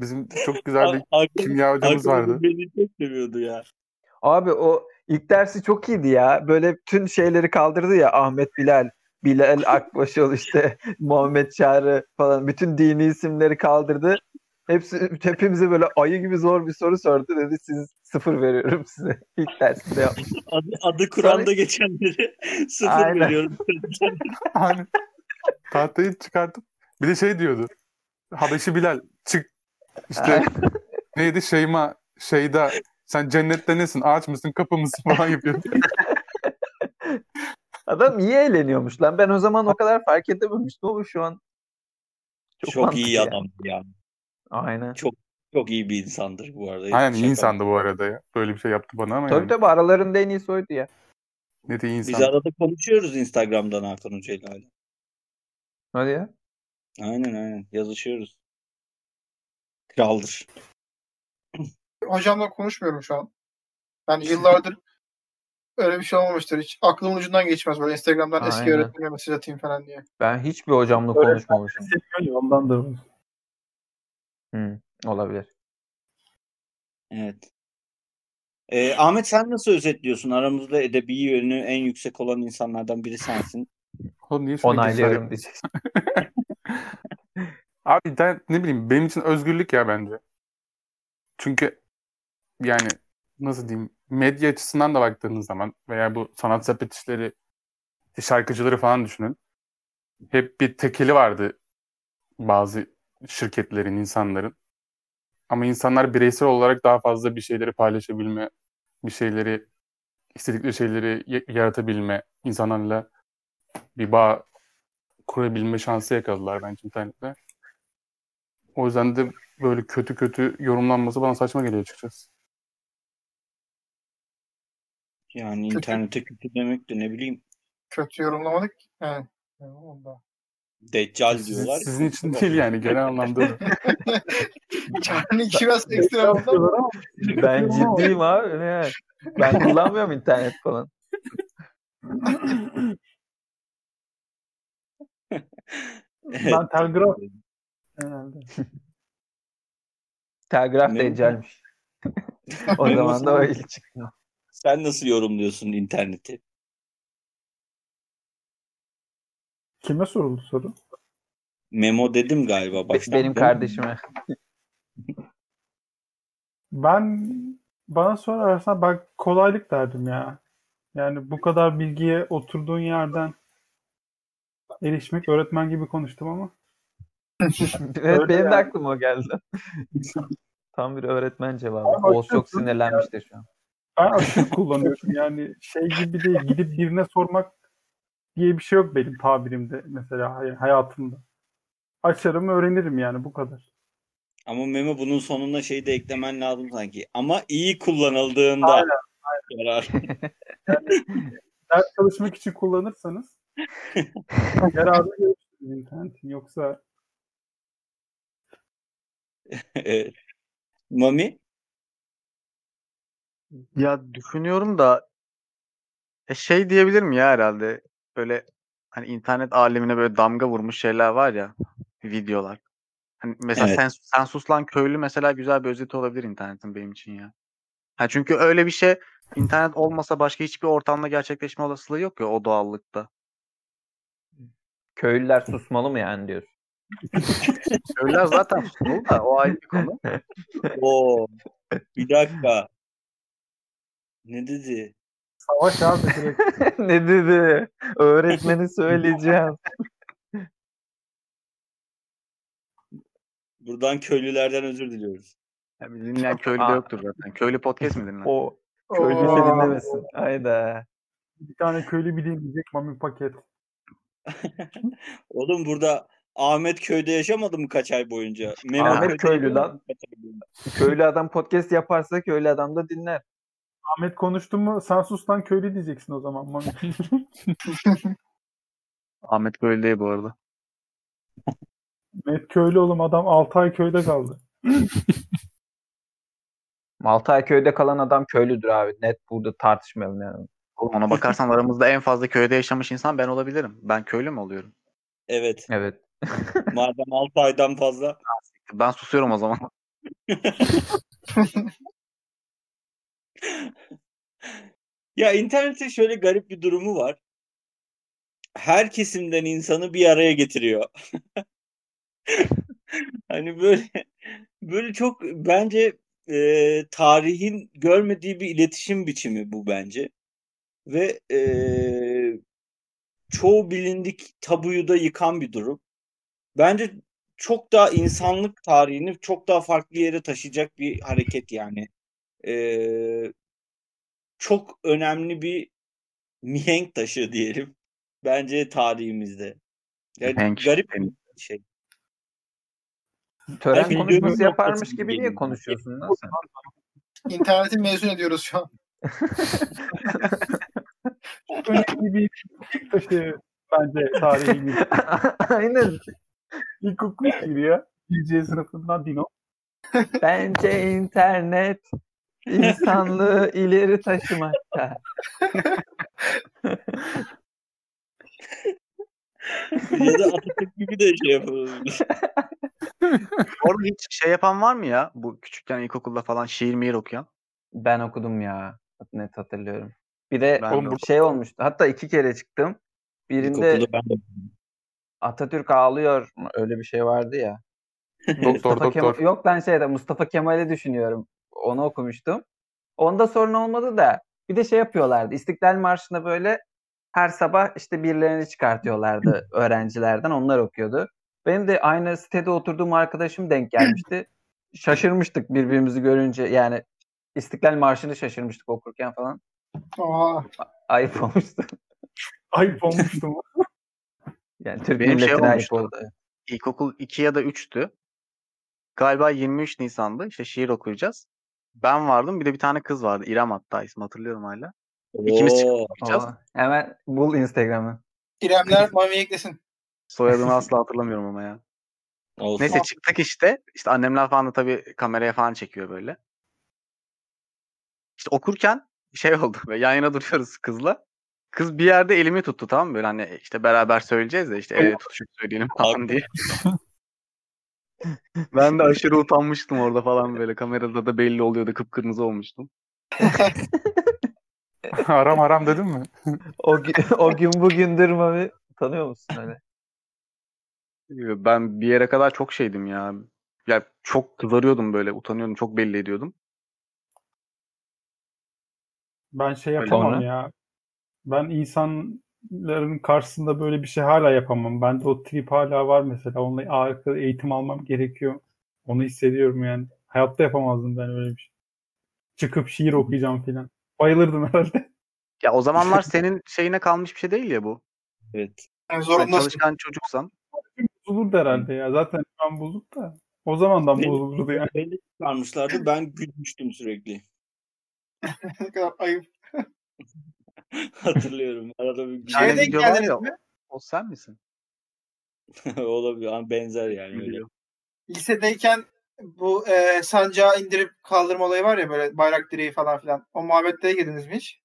Bizim çok güzel bir Hakan- kimya hocamız Hakan vardı. Beni çok seviyordu ya. Abi o ilk dersi çok iyiydi ya. Böyle tüm şeyleri kaldırdı ya Ahmet Bilal, Bilal Akbaşoğlu işte Muhammed Çağrı falan bütün dini isimleri kaldırdı. Hepsi hepimize böyle ayı gibi zor bir soru sordu dedi. Siz sıfır veriyorum size. İlk dersinde yapmış. Adı, adı Kur'an'da geçenleri sıfır Aynen. veriyorum. Hani tahtayı çıkartıp bir de şey diyordu. Habeşi Bilal çık işte neydi Şeyma Şeyda sen cennette nesin ağaç mısın kapı mısın falan yapıyordu. Adam iyi eğleniyormuş lan. Ben o zaman o kadar fark edememiştim ama şu an çok, Çok, iyi adam ya. Aynen. Çok iyi bir insandır bu arada. Aynen iyi Şaka. insandı bu arada ya. Böyle bir şey yaptı bana ama Tabii yani. tabii aralarında en iyisi oydu ya. Ne de iyi Biz insan. arada konuşuyoruz Instagram'dan Hakan Hoca ile hala. Hadi ya. Aynen aynen yazışıyoruz. Kraldır. Hocamla konuşmuyorum şu an. Yani yıllardır öyle bir şey olmamıştır hiç. Aklımın ucundan geçmez böyle Instagram'dan eski Aynen. öğretmenime mesaj atayım falan diye. Ben hiçbir hocamla Öyle- konuşmamışım. Ondandır. Hı, olabilir. Evet. Ee, Ahmet sen nasıl özetliyorsun? Aramızda edebi yönü en yüksek olan insanlardan biri sensin. Oğlum niye Onaylıyorum diyeceksin. Abi ben ne bileyim benim için özgürlük ya bence. Çünkü yani nasıl diyeyim medya açısından da baktığınız zaman veya bu sanat sepet işleri şarkıcıları falan düşünün. Hep bir tekeli vardı bazı şirketlerin, insanların. Ama insanlar bireysel olarak daha fazla bir şeyleri paylaşabilme, bir şeyleri istedikleri şeyleri yaratabilme, insanlarla bir bağ kurabilme şansı yakaladılar bence internette. O yüzden de böyle kötü kötü yorumlanması bana saçma geliyor açıkçası. Yani internete kötü demek de ne bileyim Kötü yorumlamadık. He. Yani onda. Deccal Siz- diyorlar. sizin için değil yani genel anlamda. da. Yani iki biraz ekstra oldu. Ben ciddiyim abi. Ne? Ben kullanmıyorum internet falan. Evet. Ben telgraf herhalde. Telgraf deccalmiş. O zaman da o ilk çıktı. Sen nasıl yorumluyorsun interneti? Kime soruldu soru? Memo dedim galiba baştan. benim kardeşime. Ben bana sorarsan ben kolaylık derdim ya. Yani bu kadar bilgiye oturduğun yerden erişmek öğretmen gibi konuştum ama. Evet Öyle benim de yani. aklıma o geldi. Tam bir öğretmen cevabı. Ama Oğuz çok sinirlenmiştir şu an. Ben aşırı kullanıyorum. Yani şey gibi değil. Gidip birine sormak diye bir şey yok benim tabirimde mesela hay- hayatımda. Açarım öğrenirim yani bu kadar. Ama Memo bunun sonuna şey de eklemen lazım sanki. Ama iyi kullanıldığında Aynen, yarar. Ders çalışmak için kullanırsanız yararlı görürsünüz internetin. Yoksa Evet. Mami? Ya düşünüyorum da e, şey diyebilirim ya herhalde. Böyle hani internet alemine böyle damga vurmuş şeyler var ya videolar. Hani mesela Evet. sen, sen sus lan köylü mesela güzel bir özeti olabilir internetin benim için ya. Ha çünkü öyle bir şey internet olmasa başka hiçbir ortamda gerçekleşme olasılığı yok ya o doğallıkta. Köylüler susmalı mı yani diyorsun? Köylüler zaten susmalı da o ayrı bir konu. Oo. Bir dakika. Ne dedi? Savaş abi direkt. ne dedi? Öğretmeni söyleyeceğim. Buradan köylülerden özür diliyoruz. Ya bir dinleyen köylü de yoktur zaten. Köylü podcast mi dinler? O köylü Oo. şey dinlemesin. Hayda. Bir tane köylü bileyim diyecek mami paket. Oğlum burada Ahmet köyde yaşamadı mı kaç ay boyunca? Memo Ahmet köylü lan. Köylü adam podcast yaparsa köylü adam da dinler. Ahmet konuştu mu sen sus lan köylü diyeceksin o zaman mami. Ahmet köylü değil bu arada. Ahmet köylü oğlum adam 6 ay köyde kaldı. Maltay köyde kalan adam köylüdür abi. Net burada tartışmayalım yani. Oğlum ona bakarsan aramızda en fazla köyde yaşamış insan ben olabilirim. Ben köylü mü oluyorum? Evet. Evet. Madem 6 aydan fazla. Ben susuyorum o zaman. Ya internetin şöyle garip bir durumu var. Her kesimden insanı bir araya getiriyor. Hani böyle böyle çok bence e, tarihin görmediği bir iletişim biçimi bu bence. Ve e, çoğu bilindik tabuyu da yıkan bir durum. Bence çok daha insanlık tarihini çok daha farklı yere taşıyacak bir hareket yani. E, çok önemli bir mihenk taşı diyelim. Bence tarihimizde. Yani Mihenk garip bir şey. Tören Ay, konuşması yaparmış gibi niye konuşuyorsun lan sen? İnterneti mezun ediyoruz şu an. Çok önemli bir ilk taşı bence tarihimiz. Aynen. İlkokul gibi ya. İlce sınıfından Dino. Bence internet insanlığı ileri taşımakta. ya da Atatürk gibi de şey yapabilir. Orada hiç şey yapan var mı ya? Bu küçükken ilkokulda falan şiir mihir okuyan. Ben okudum ya. Net hatırlıyorum. Bir de Ben de şey olmuştu. Hatta iki kere çıktım. Birinde İlkokulda ben de Atatürk ağlıyor. Öyle bir şey vardı ya. Doktor Mustafa Kemal doktor. yok ben şeyde Mustafa Kemal'i düşünüyorum. Onu okumuştum. Onda sorun olmadı da bir de şey yapıyorlardı. İstiklal Marşı'nda böyle her sabah işte birilerini çıkartıyorlardı öğrencilerden. Onlar okuyordu. Benim de aynı sitede oturduğum arkadaşım denk gelmişti. Şaşırmıştık birbirimizi görünce. Yani İstiklal Marşı'nı şaşırmıştık okurken falan. Aa, Ayıp olmuştu. Ayıp olmuştu mu? Yani Türk Benim şey ayıp oldu. İlkokul 2 ya da 3'tü. Galiba 23 Nisan'dı. İşte şiir okuyacağız. Ben vardım. Bir de bir tane kız vardı. İrem hatta ismi hatırlıyorum hala. İkimiz. Aa, hemen bul Instagram'ı. İremler Mami eklesin. Soyadını asla hatırlamıyorum ama ya. olsun. Neyse çıktık işte. İşte annemler falan da tabii kameraya falan çekiyor böyle. İşte okurken şey oldu. Böyle yan yana duruyoruz kızla. Kız bir yerde elimi tuttu tamam mı? Böyle hani işte beraber söyleyeceğiz de işte ele tutuşup söyleyelim falan diye. Ben de aşırı utanmıştım orada falan böyle. Kamerada da belli oluyordu. Kıpkırmızı olmuştum. haram haram dedin mi? O, gün- o gün bugündür Mami tanıyor musun hani? Ben bir yere kadar çok şeydim ya. Ya çok kızarıyordum böyle. Utanıyordum. Çok belli ediyordum. Ben şey Öyle yapamam ona. ya. Ben insanların karşısında böyle bir şey hala yapamam. Bende o trip hala var mesela. Onunla arka eğitim almam gerekiyor. Onu hissediyorum yani. Hayatta yapamazdım ben öyle bir şey. Çıkıp şiir okuyacağım filan. Bayılırdım herhalde. Ya o zamanlar senin şeyine kalmış bir şey değil ya bu. Evet. Yani Yani zorundasın. çalışkan çocuksan. Bozulurdu herhalde ya. Zaten şu an bozuk da. O zamandan Ne- bozulurdu yani. Beni çıkarmışlardı. Ben gülmüştüm sürekli. ne kadar ayıp. Hatırlıyorum. Arada bir video var geldiniz ya, mi? O sen misin? olabilir. Ama benzer yani öyle. Lisedeyken bu e, sancağı indirip kaldırma olayı var ya böyle bayrak direği falan filan. O muhabbetlere girdiniz mi hiç?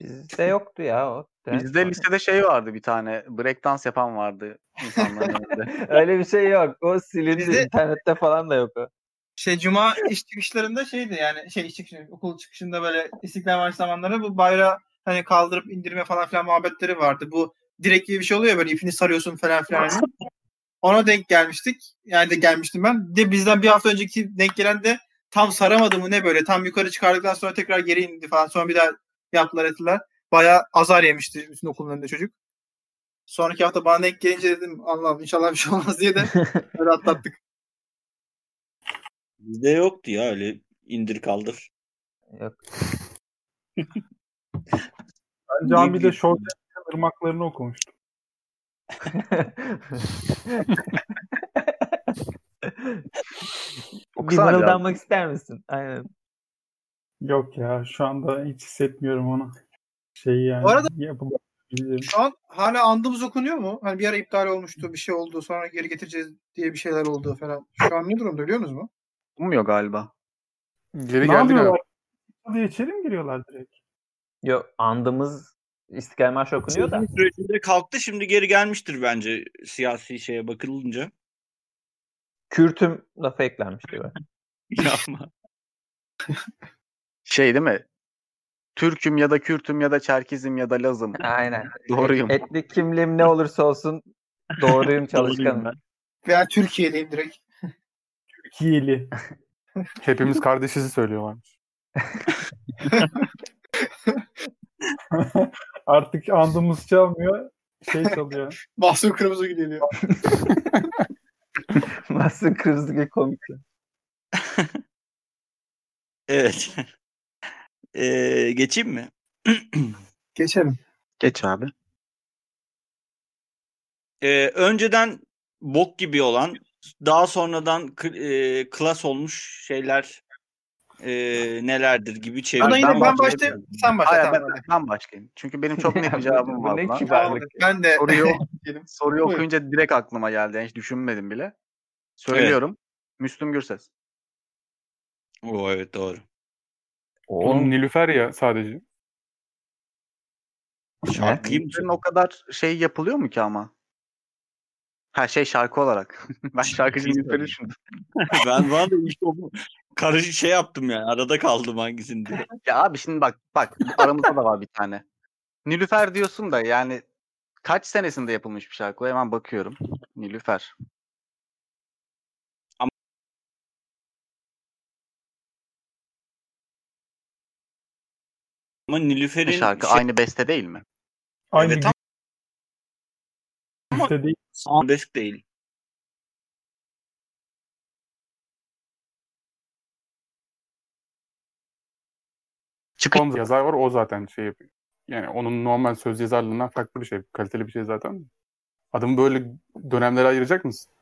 Bizde yoktu ya o. Bizde lisede şey vardı bir tane. Breakdance yapan vardı insanların önünde. Öyle bir şey yok. O silindi. Bizde- İnternette falan da yok o. Şey cuma iş çıkışlarında şeydi yani şey iş çıkışı, okul çıkışında böyle İstiklal Marşı zamanları bu bayrağı hani kaldırıp indirme falan filan muhabbetleri vardı. Bu direkt gibi bir şey oluyor böyle ipini sarıyorsun falan filan. hani. Ona denk gelmiştik. Yani de gelmiştim ben. De bizden bir hafta önceki denk gelen de tam saramadı mı ne böyle. Tam yukarı çıkardıktan sonra tekrar geri indi falan. Sonra bir daha yaptılar ettiler. Bayağı azar yemişti bütün okulun önünde çocuk. Sonraki hafta bana denk gelince dedim Allah'ım inşallah bir şey olmaz diye de öyle atlattık. Bizde yoktu ya öyle indir kaldır. Yok. Ben camide şort ırmaklarını okumuştum. bir Okusana biraz. mırıldanmak ister misin? Aynen. Yok ya şu anda hiç hissetmiyorum onu. Şey yani. Bu arada- yapıp bilmiyorum. Şu an hala andımız okunuyor mu? Hani bir ara iptal olmuştu, bir şey oldu, sonra geri getireceğiz diye bir şeyler oldu falan. Şu an ne durumda biliyor musunuz mu? Olmuyor galiba. Geri Ne geldi galiba. Hadi içeri mi giriyorlar direkt? Yok andımız İstiklal Marşı okunuyor da. Sürecinde kalktı şimdi geri gelmiştir bence siyasi şeye bakılınca. Kürtüm lafı eklenmişti. böyle. Yapma. Şey değil mi? Türk'üm ya da Kürt'üm ya da Çerkez'im ya da Laz'ım. Aynen. Doğruyum. Etnik kimliğim ne olursa olsun doğruyum çalışkanım. ben. Veya Türkiye'deyim direkt. Türkiye'li. Hepimiz kardeşizi söylüyorlarmış. Artık andımız çalmıyor. Şey çalıyor. Mahsun Kırmızı geliyor. Nasıl kırızlık komik. Evet. Ee, geçeyim mi? Geçelim. Geç abi. Ee, önceden bok gibi olan daha sonradan e, klas olmuş şeyler e, nelerdir gibi çevir. Buna yine ben ben, başlayayım. başlayayım. Sen başla. Hayır, tamam, ben, ben başlayayım. Çünkü benim çok net bir cevabım var. ne kibarlık. Ben de Soruyu, soruyu okuyunca direkt aklıma geldi. Yani hiç düşünmedim bile. Söylüyorum. Müslüm Gürses. Oo, evet doğru. Onun Nilüfer ya sadece. Şarkıyı o kadar şey yapılıyor mu ki ama? Ha şey şarkı olarak. ben şarkıcı Nilüfer'i düşündüm. ben bana da ilk o karışık şey yaptım yani. Arada kaldım hangisini diye. Ya abi şimdi bak bak aramızda da var bir tane. Nilüfer diyorsun da yani kaç senesinde yapılmış bir şarkı? Hemen bakıyorum. Nilüfer. Ama Nilüfer'in şarkı? şey, Aynı beste değil mi? Aynı Evet, güçte değil. arabesk değil. Çıkış yazar var o zaten şey yapıyor. Yani onun normal söz yazarlığından farklı bir şey. Kaliteli bir şey zaten. Adamı böyle dönemlere ayıracak mısın?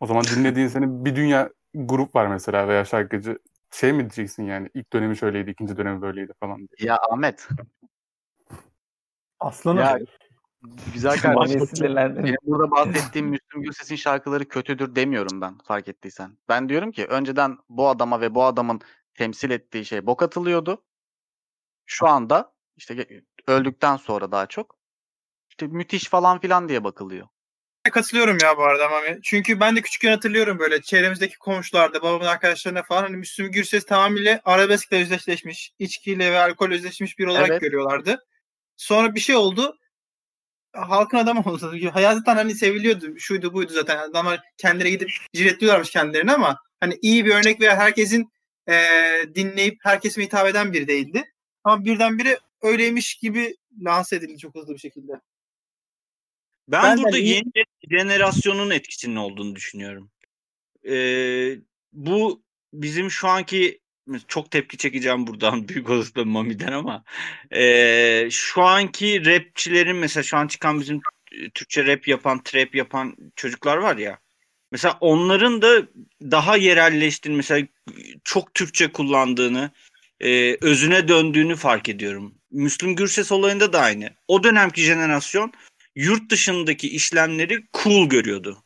O zaman dinlediğin senin bir dünya grup var mesela veya şarkıcı. Şey mi diyeceksin yani ilk dönemi şöyleydi, ikinci dönemi böyleydi falan diye. Ya Ahmet. Aslanım. Ya güzel kardeşim. Mami sinirlendi. Benim burada bahsettiğim Müslüm Gürses'in şarkıları kötüdür demiyorum ben fark ettiysen. Ben diyorum ki önceden bu adama ve bu adamın temsil ettiği şey bok atılıyordu. Şu anda işte öldükten sonra daha çok işte müthiş falan filan diye bakılıyor. katılıyorum ya bu arada Mami. Çünkü ben de küçükken hatırlıyorum böyle çevremizdeki komşularda, babamın arkadaşlarına falan hani Müslüm Gürses tamamıyla arabeskle özdeşleşmiş, içkiyle ve alkol özdeşleşmiş bir olarak Evet. görüyorlardı. Sonra bir şey oldu. Halkın adamı oldu. Hayattan hani seviliyordu. Şuydu buydu zaten. Adamlar kendileri gidip ciletliyorlarmış kendilerini ama hani iyi bir örnek veya herkesin eee, dinleyip herkese hitap eden biri değildi. Ama birdenbire öyleymiş gibi lanse edildi çok hızlı bir şekilde. Ben, Ben burada iyi- yeni jenerasyonun etkisinin olduğunu düşünüyorum. Ee, bu bizim şu anki çok tepki çekeceğim buradan büyük olasılıkla Mami'den ama ee, şu anki rapçilerin mesela şu an çıkan bizim e, Türkçe rap yapan, trap yapan çocuklar var ya. Mesela onların da daha yerelleştiğini mesela çok Türkçe kullandığını, e, özüne döndüğünü fark ediyorum. Müslüm Gürses olayında da aynı. O dönemki jenerasyon yurt dışındaki işlemleri cool görüyordu.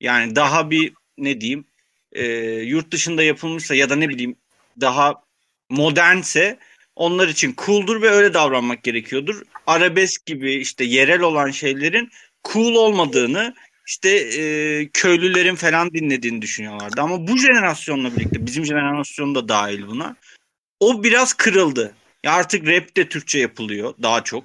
Yani daha bir ne diyeyim e, yurt dışında yapılmışsa ya da ne bileyim daha modernse onlar için cool'dur ve öyle davranmak gerekiyordur. Arabesk gibi işte yerel olan şeylerin cool olmadığını işte e, köylülerin falan dinlediğini düşünüyorlardı. Ama bu jenerasyonla birlikte bizim jenerasyon da dahil buna. O biraz kırıldı. Ya artık rap de Türkçe yapılıyor daha çok.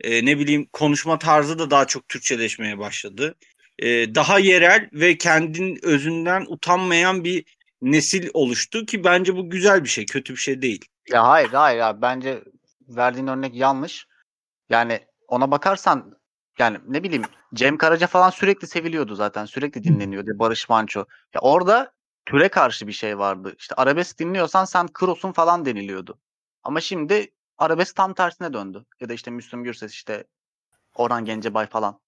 E, ne bileyim konuşma tarzı da daha çok Türkçeleşmeye başladı. E, daha yerel ve kendin özünden utanmayan bir nesil oluştu ki bence bu güzel bir şey, kötü bir şey değil. Ya hayır hayır abi bence verdiğin örnek yanlış. Yani ona bakarsan yani ne bileyim Cem Karaca falan sürekli seviliyordu zaten. Sürekli dinleniyordu. Barış Manço. Ya orada türe karşı bir şey vardı. İşte arabesk dinliyorsan sen krosun falan deniliyordu. Ama şimdi arabesk tam tersine döndü. Ya da işte Müslüm Gürses işte Orhan Gencebay falan.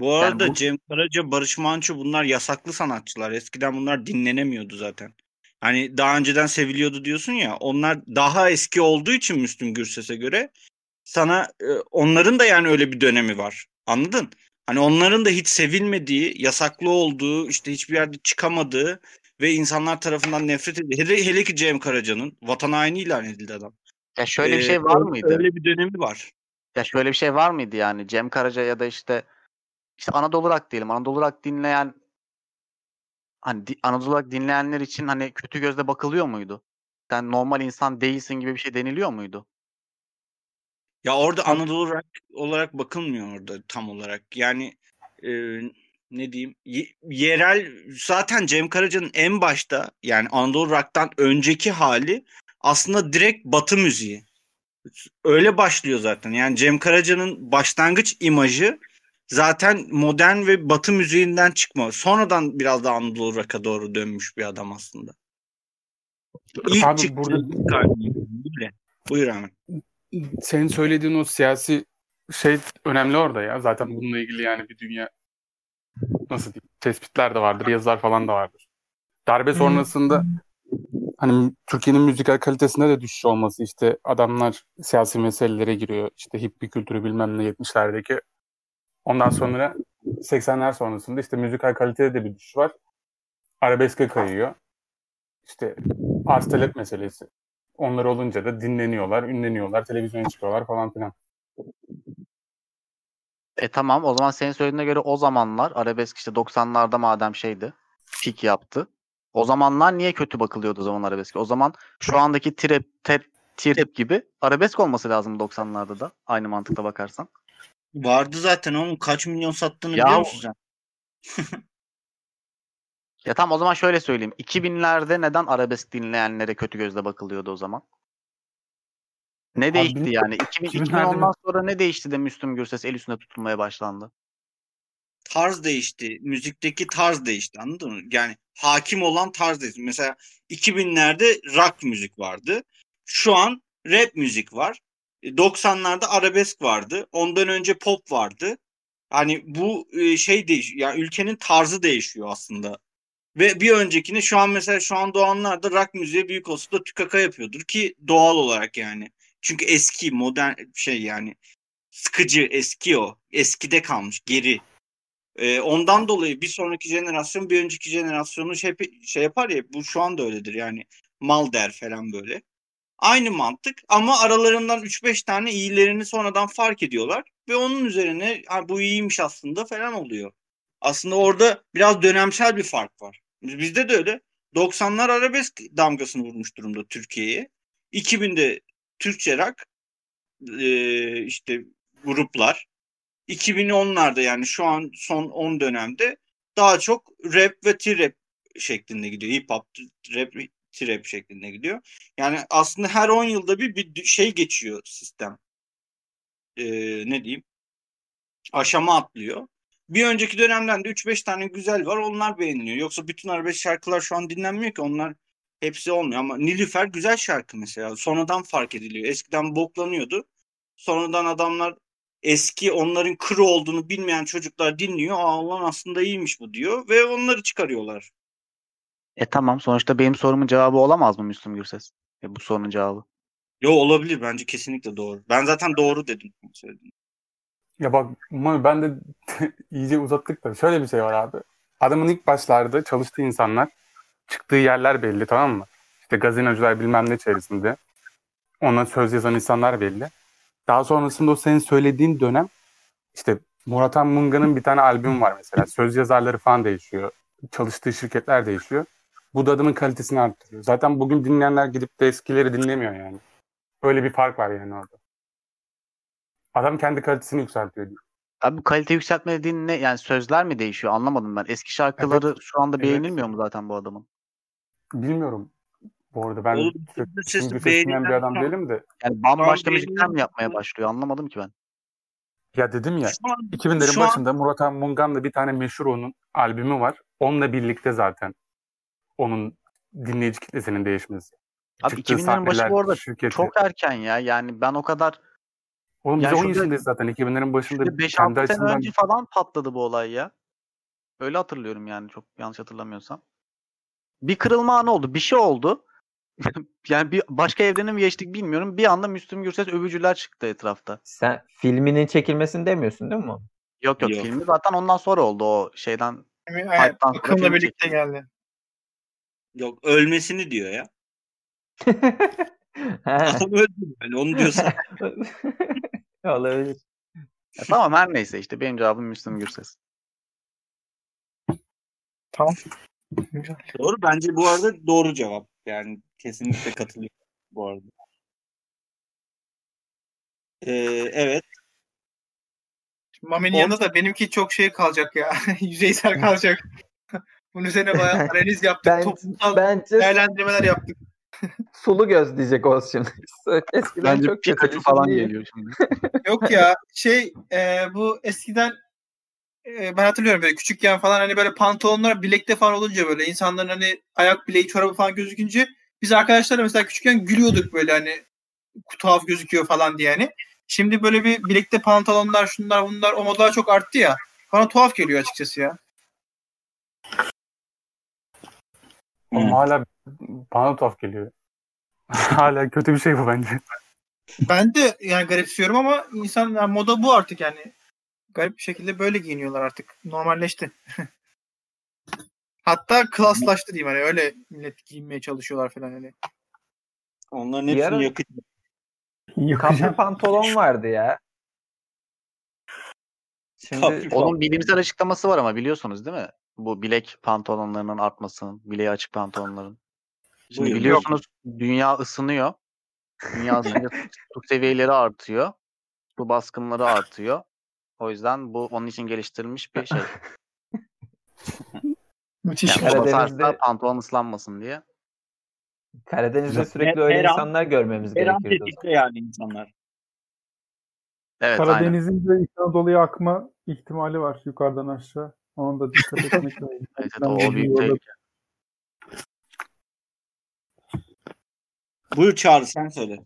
Bu arada bu- Cem Karaca, Barış Manço bunlar yasaklı sanatçılar. Eskiden bunlar dinlenemiyordu zaten. Hani daha önceden seviliyordu diyorsun ya. Onlar daha eski olduğu için Müslüm Gürses'e göre sana e, onların da yani öyle bir dönemi var. Anladın? Hani onların da hiç sevilmediği, yasaklı olduğu, işte hiçbir yerde çıkamadığı ve insanlar tarafından nefret edildiği. Hele, hele ki Cem Karaca'nın vatan haini ilan edildi adam. Ya şöyle bir Ee, şey var mıydı? Öyle bir dönemi var. Ya şöyle bir şey var mıydı yani Cem Karaca ya da işte işte Anadolu Rock diyelim. Anadolu Rock dinleyen hani di- Anadolu Rock dinleyenler için hani kötü gözle bakılıyor muydu? Sen normal insan değilsin gibi bir şey deniliyor muydu? Ya orada Anadolu rock olarak bakılmıyor orada tam olarak. Yani e, ne diyeyim? Ye- yerel zaten Cem Karaca'nın en başta yani Anadolu rock'tan önceki hali aslında direkt Batı müziği. Öyle başlıyor zaten. Yani Cem Karaca'nın başlangıç imajı zaten modern ve Batı müziğinden çıkma. Sonradan biraz da Anadolu rock'a doğru dönmüş bir adam aslında. İlk Abi çıktığı burada- Böyle. Buyur Ahmet. senin söylediğin o siyasi şey önemli orada ya. Zaten bununla ilgili yani bir dünya nasıl diyeyim tespitler de vardır, yazılar falan da vardır. Darbe sonrasında hani Türkiye'nin müzikal kalitesinde de düşüş olması işte adamlar siyasi meselelere giriyor. İşte hippie kültürü bilmem ne 70'lerdeki. Ondan sonra 80'ler sonrasında işte müzikal kalitede de bir düşüş var. Arabeske kayıyor. İşte arz talep meselesi. Onlar olunca da dinleniyorlar, ünleniyorlar, televizyona çıkıyorlar falan filan. E tamam o zaman senin söylediğine göre o zamanlar arabesk işte 90'larda madem şeydi pik yaptı. O zamanlar niye kötü bakılıyordu o zaman arabesk? O zaman şu andaki trap, trap, trap gibi arabesk olması lazım 90'larda da aynı mantıkla bakarsan. Vardı zaten oğlum kaç milyon sattığını Ya biliyor musun sen? Ya tamam o zaman şöyle söyleyeyim. 2000'lerde neden arabesk dinleyenlere kötü gözle bakılıyordu o zaman? Ne değişti bil- yani? 2000, 2000'lerde 2010'dan sonra ne değişti de Müslüm Gürses el üstünde tutulmaya başlandı? Tarz değişti. Müzikteki tarz değişti anladın mı? Yani hakim olan tarz değişti. Mesela 2000'lerde rock müzik vardı. Şu an rap müzik var. E, 90'larda arabesk vardı. Ondan önce pop vardı. Hani bu e, şey değiş yani ülkenin tarzı değişiyor aslında. Ve bir öncekini şu an mesela şu an doğanlar da rock müziğe büyük olasılıkla tükaka yapıyordur ki doğal olarak yani. Çünkü eski modern şey yani sıkıcı eski o. Eskide kalmış geri. Ee, ondan dolayı bir sonraki jenerasyon bir önceki jenerasyonu şey, şey yapar ya bu şu anda öyledir yani mal der falan böyle. Aynı mantık ama aralarından 3-5 tane iyilerini sonradan fark ediyorlar ve onun üzerine "Ha, bu iyiymiş aslında falan oluyor. Aslında orada biraz dönemsel bir fark var. Bizde de öyle. 90'lar arabesk damgasını vurmuş durumda Türkiye'ye. 2000'de Türkçe rock e, işte gruplar 2010'larda yani şu an son 10 dönemde daha çok rap ve t-rap şeklinde gidiyor. Hip hop, rap, t-rap şeklinde gidiyor. Yani aslında her 10 yılda bir bir şey geçiyor sistem. Ee, ne diyeyim? Aşama atlıyor. Bir önceki dönemden de 3-5 tane güzel var. Onlar beğeniliyor. Yoksa bütün arabesk şarkılar şu an dinlenmiyor ki. Onlar hepsi olmuyor. Ama Nilüfer güzel şarkı mesela. Sonradan fark ediliyor. Eskiden boklanıyordu. Sonradan adamlar eski onların kırı olduğunu bilmeyen çocuklar dinliyor. Aa lan aslında iyiymiş bu diyor. Ve onları çıkarıyorlar. E tamam sonuçta benim sorumun cevabı olamaz mı Müslüm Gürses? E, bu sorunun cevabı. Yo olabilir. Bence kesinlikle doğru. Ben zaten doğru dedim. Söyledim. Ya bak ben de iyice uzattık da şöyle bir şey var abi. Adamın ilk başlarda çalıştığı insanlar çıktığı yerler belli tamam mı? İşte gazinocular bilmem ne içerisinde. Ona söz yazan insanlar belli. Daha sonrasında o senin söylediğin dönem işte Muratan Munga'nın bir tane albüm var mesela. Söz yazarları falan değişiyor. Çalıştığı şirketler değişiyor. Bu da adamın kalitesini arttırıyor. Zaten bugün dinleyenler gidip de eskileri dinlemiyor yani. Öyle bir fark var yani orada. Adam kendi kalitesini yükseltiyor diyor. Abi bu kalite yükseltme dediğin ne? Yani sözler mi değişiyor? Anlamadım ben. Eski şarkıları şu anda Evet. beğenilmiyor mu zaten bu adamın? Bilmiyorum. Bu arada ben Gürses dinleyen bir adam beğenilen- değilim de. Yani bambaşka müzikler mi yapmaya başlıyor? Anlamadım ki ben. Ya dedim ya Şu an, 2000'lerin şu an- başında Murat Han Mungan'da bir tane meşhur onun albümü var. Onunla birlikte zaten onun dinleyici kitlesinin değişmesi. Abi Çıktığı 2000'lerin başı bu arada şirketi. çok erken ya. Yani ben o kadar Oğlum biz Yani 10 şurada- yaşındayız zaten. 2000'lerin başında kendi 5-6 sene açısından önce falan patladı bu olay ya. Öyle hatırlıyorum yani çok yanlış hatırlamıyorsam. Bir kırılma anı oldu. Bir şey oldu. yani bir başka evrene mi geçtik bilmiyorum. Bir anda Müslüm Gürses övücüler çıktı etrafta. Sen filminin çekilmesini demiyorsun değil mi? Yok yok, Yok. filmi zaten ondan sonra oldu o şeyden. Evet, akımla birlikte geldi. Yok ölmesini diyor ya. Adam öldü yani onu diyorsan. Olabilir. Ya tamam her neyse işte benim cevabım Müslüm Gürses. Tamam. Güzel. doğru bence bu arada doğru cevap. Yani kesinlikle katılıyorum bu arada. Ee, evet. Mami'nin yanında da benimki çok şey kalacak ya. Yüzeysel kalacak. Bunun üzerine bayağı analiz yaptık. Ben, toplumsal bence değerlendirmeler yaptık. sulu göz diyecek olsun. Eskiden Bence çok Pikachu falan şimdi iyi. geliyor şimdi. Yok ya şey e, bu eskiden e, ben hatırlıyorum böyle küçükken falan hani böyle pantolonlar bilekte falan olunca böyle insanların hani ayak bileği çorabı falan gözükünce biz arkadaşlarla mesela küçükken gülüyorduk böyle hani tuhaf gözüküyor falan diye hani. Şimdi böyle bir bilekte pantolonlar şunlar bunlar o modalar çok arttı ya. Bana tuhaf geliyor açıkçası ya. Oğlum hala bana tuhaf geliyor. hala kötü bir şey bu bence. Ben de yani garipsiyorum ama insan yani moda bu artık yani. Garip bir şekilde böyle giyiniyorlar artık. Normalleşti. Hatta klaslaştı diyeyim hani öyle millet giyinmeye çalışıyorlar falan hani. Onların hepsini yakacağım. Yakacağım. Kapri pantolon vardı ya. Şimdi Kapri- Onun bilimsel açıklaması var ama biliyorsunuz değil mi? Bu bilek pantolonlarının artmasının, bileği açık pantolonların. Şimdi Buyurun. biliyorsunuz dünya ısınıyor. Dünya ısınınca su seviyeleri artıyor. Su baskınları artıyor. O yüzden bu onun için geliştirilmiş bir şey. Müthiş. Yani Karadeniz'de- basarsa pantolon ıslanmasın diye. Karadeniz'de sürekli öyle her an- insanlar görmemiz Her an gerekiyordu. tetikte yani insanlar. Evet aynen. Karadeniz'in de İç Anadolu'ya akma ihtimali var yukarıdan aşağı. Onun da dikkat etmek lazım. Evet, o büyük tehlike. Buyur Çağrı sen söyle.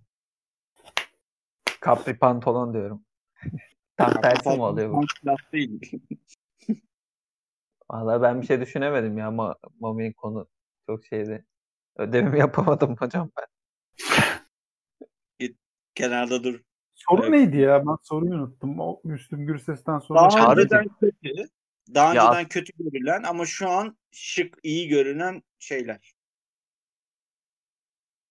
Kapri pantolon diyorum. Tam tersi mi oluyor bu? Laf değil. Valla ben bir şey düşünemedim ya ama Mami'nin konu çok şeydi. Ödevimi yapamadım hocam ben. Kenarda dur. Soru Evet. neydi ya? Ben soruyu unuttum. O Müslüm Gürses'ten sonra. Daha önceden kötü. Daha Ya- önceden kötü görülen ama şu an şık, iyi görünen şeyler.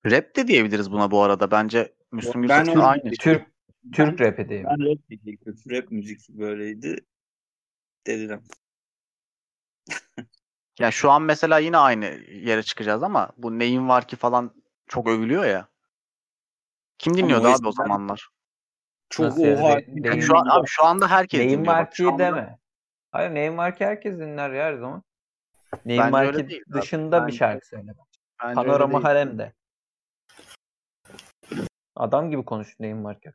Rap de diyebiliriz buna bu arada. Bence Müslüm onu- aynı. Türk Türk rapi diyeyim. Ben rap diyecektim. Rap müzik böyleydi. Dediler. Ya şu an mesela yine aynı yere çıkacağız ama bu neyin var ki falan çok övülüyor ya. Kim dinliyordu o abi o zamanlar? Çok Nasıl oha. Yani şu an abi şu anda herkes Neyin dinliyor. Var ki anda- deme. Hayır neyin var ki herkes dinler ya her zaman. Öyle ki değil abi. dışında bir şarkı söyle. Panorama haremde. Adam gibi konuş neyin var ki.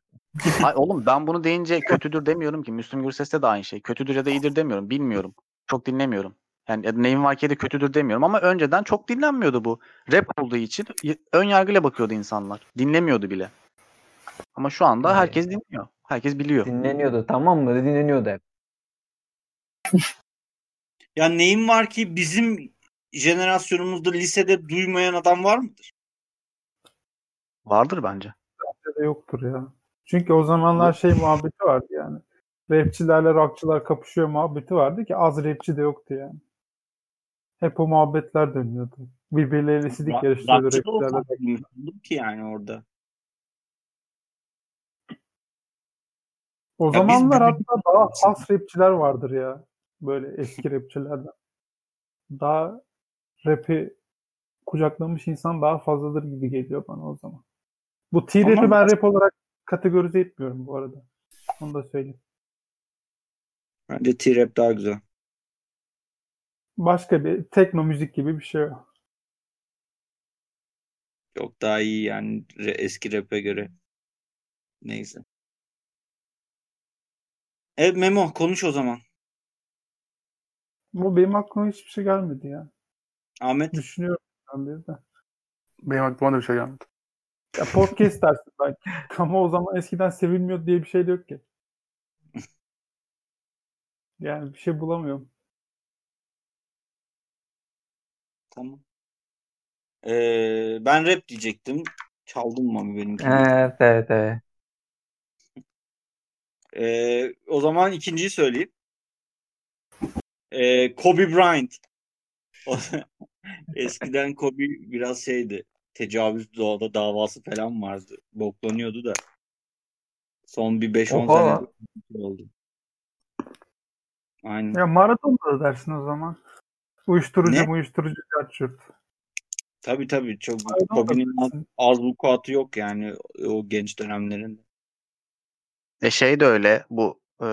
Ay, oğlum ben bunu deyince kötüdür demiyorum ki. Müslüm Gürses'te de aynı şey. Kötüdür ya da iyidir demiyorum. Bilmiyorum. Çok dinlemiyorum. Yani var ki de kötüdür demiyorum ama önceden çok dinlenmiyordu bu. Rap olduğu için ön yargıyla bakıyordu insanlar. Dinlemiyordu bile. Ama şu anda Hayır. herkes dinliyor. Herkes biliyor. Dinleniyordu tamam mı? Dinleniyordu hep. Ya neyim var ki bizim jenerasyonumuzda lisede duymayan adam var mıdır? Vardır bence. Bence de yoktur ya. Çünkü o zamanlar şey muhabbeti vardı yani. Rapçilerle rockçılar kapışıyor muhabbeti vardı ki az rapçi de yoktu yani. Hep o muhabbetler dönüyordu. Birbirleriyle sidik Ra- yarışıyordu rapçilerle. ki yani orada. O Ya biz zamanlar büyüdük- hatta daha has rapçiler vardır ya. Böyle eski rapçilerden. Daha rap'i kucaklamış insan daha fazladır gibi geliyor bana o zaman. Bu T-rap'i ben rap olarak kategorize etmiyorum bu arada. Onu da söyleyeyim. Bence T-Rap daha güzel. Başka bir tekno müzik gibi bir şey o. Çok daha iyi yani eski rap'e göre. Neyse. Evet Memo konuş o zaman. Bu benim aklıma hiçbir şey gelmedi ya. Ahmet. Düşünüyorum ben bir de. Benim aklıma da bir şey gelmedi. Ya podcast dersin belki. Ama o zaman eskiden sevilmiyor diye bir şey de yok ki. Yani bir şey bulamıyorum. Tamam. Ee, ben rap diyecektim. Çaldın mı benimkini? Evet evet evet. Ee, o zaman ikinciyi söyleyeyim. Ee, Kobe Bryant. Eskiden Kobe biraz şeydi. Tecavüz doğada davası falan vardı. Boklanıyordu da. Son bir 5-10 Oha. sene oldu. Aynen. Ya Maradona da dersin o zaman. Uyuşturucu Ne? uyuşturucu çarçurt. Tabii tabii çok Aynen Kobe'nin az, az vukuatı yok yani o genç dönemlerinde. E şey de öyle. Bu e,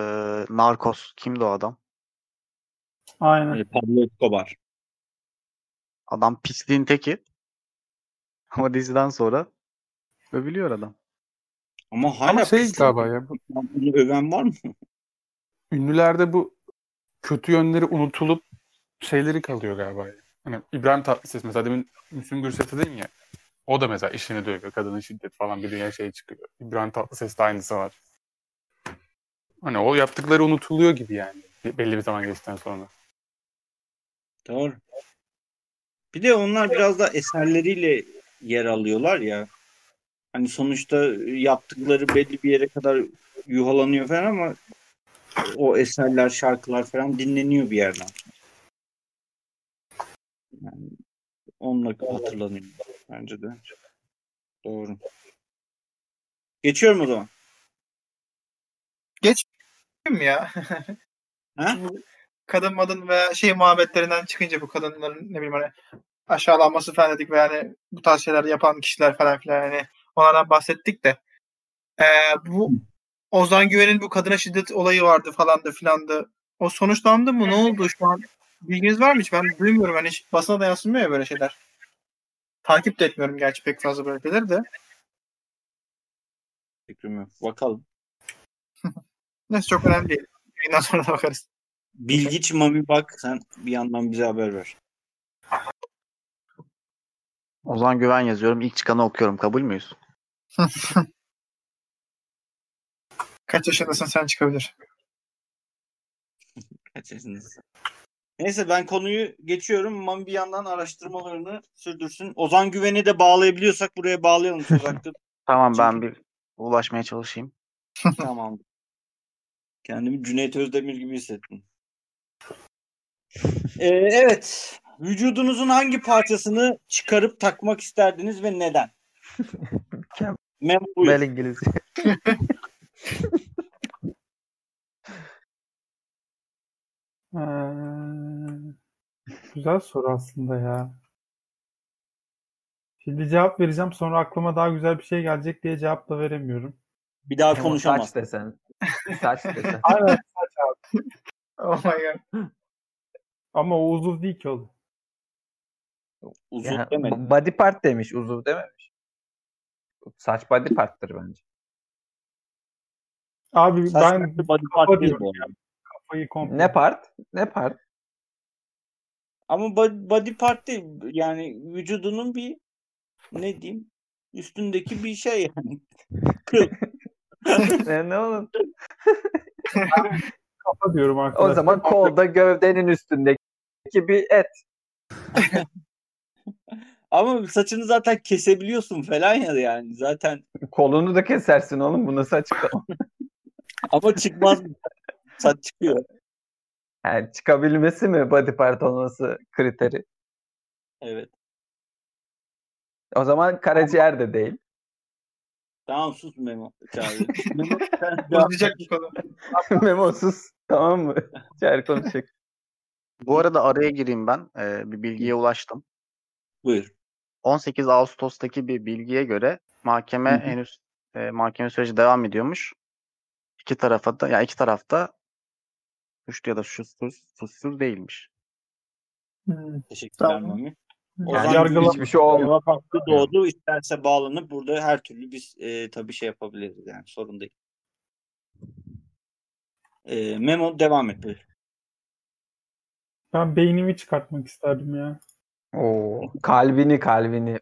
Narcos. Kimdi o adam? Aynen. Ee, Pablo Escobar. Adam pisliğin teki. Ama diziden sonra övülüyor adam. Ama hala Ama şey galiba ya. bu öven var mı? Ünlülerde bu kötü yönleri unutulup şeyleri kalıyor galiba. Hani İbrahim Tatlıses mesela demin Müslüm Gürses dedin ya. O da mesela işini dövüyor. Kadının şiddet falan bir dünya şey çıkıyor. İbrahim Tatlıses de aynısı var. Hani o yaptıkları unutuluyor gibi yani. Belli bir zaman geçtikten sonra. Doğru. Bir de onlar biraz da eserleriyle yer alıyorlar ya. Hani sonuçta yaptıkları belli bir yere kadar yuhalanıyor falan ama o eserler, şarkılar falan dinleniyor bir yerden. Yani onunla hatırlanıyor bence de. Doğru. Geçiyorum o zaman. Kim ya? Ha? Kadın madın veya şey muhabbetlerinden çıkınca bu kadınların ne bileyim hani aşağılanması falan dedik ve yani bu tarz şeyler yapan kişiler falan filan yani onlardan bahsettik de Ee, bu Ozan Güven'in bu kadına şiddet olayı vardı falandı filandı. O sonuçlandı mı? Ne oldu şu an? Bilginiz var mı hiç? Ben duymuyorum. Hani hiç basına da yansımıyor ya böyle şeyler. Takip de etmiyorum gerçi pek fazla böyle şeyler de. Fikrim yok. Bakalım. Neyse çok önemli değil. Yayından sonra da bakarız. Bilgiç Mami bak sen bir yandan bize haber ver. Ozan Güven yazıyorum. İlk çıkanı okuyorum. Kabul müyüz? Kaç yaşındasın sen çıkabilir. Kaç yaşındasın? Neyse ben konuyu geçiyorum. Mami bir yandan araştırmalarını sürdürsün. Ozan Güven'i de bağlayabiliyorsak buraya bağlayalım. Tamam ben bir ulaşmaya çalışayım. tamam. Kendimi Cüneyt Özdemir gibi hissettim. Ee, evet. Vücudunuzun hangi parçasını çıkarıp takmak isterdiniz ve neden? Mükemmel. İngilizce. Ee, Güzel soru aslında ya. Şimdi cevap vereceğim sonra aklıma daha güzel bir şey gelecek diye cevap da veremiyorum. Bir daha Saç konuşamaz. desen. Saç desen. Aynen saç abi. Oh my god. Ama o uzuv değil ki oğlum. Uzun Ya, demedim. body part demiş, uzuv dememiş. Saç body part'tır bence. Abi Saç ben body part kafa değil diyorum bu arada. kafayı komple. Ne part? Ne part? Ama body, body part değil. Yani vücudunun bir ne diyeyim üstündeki bir şey yani. Ne, ne oğlum? kafa diyorum arkadaşlar. O zaman kolda gövdenin üstündeki bir et. Ama saçını zaten kesebiliyorsun falan ya yani zaten. Kolunu da kesersin oğlum. Bu nasıl açıklama? Ama çıkmaz saç çıkıyor. Yani çıkabilmesi mi body part olması kriteri? Evet. O zaman karaciğer de değil. Tamam sus Memo. Çağrı. Memo Uzayacak bu konu. Memosuz. Tamam mı? İçeri konuşacak. Bu arada araya gireyim ben. Ee, bir bilgiye ulaştım. Buyur. 18 Ağustos'taki bir bilgiye göre mahkeme Hı hı. henüz e, mahkeme süreci devam ediyormuş. İki tarafa da ya iki tarafta suçlu ya da suçsuz, suçsuz değilmiş. Hmm. Teşekkürler Tamam. Mami. O Yani zaman yargılam- Hiçbir şey olmadı. Hakkı doğdu. İsterse bağlanıp burada her türlü biz e, tabii şey yapabiliriz yani sorun değil. E, Memo devam et. Ben beynimi çıkartmak isterdim ya. Oo, kalbini kalbini.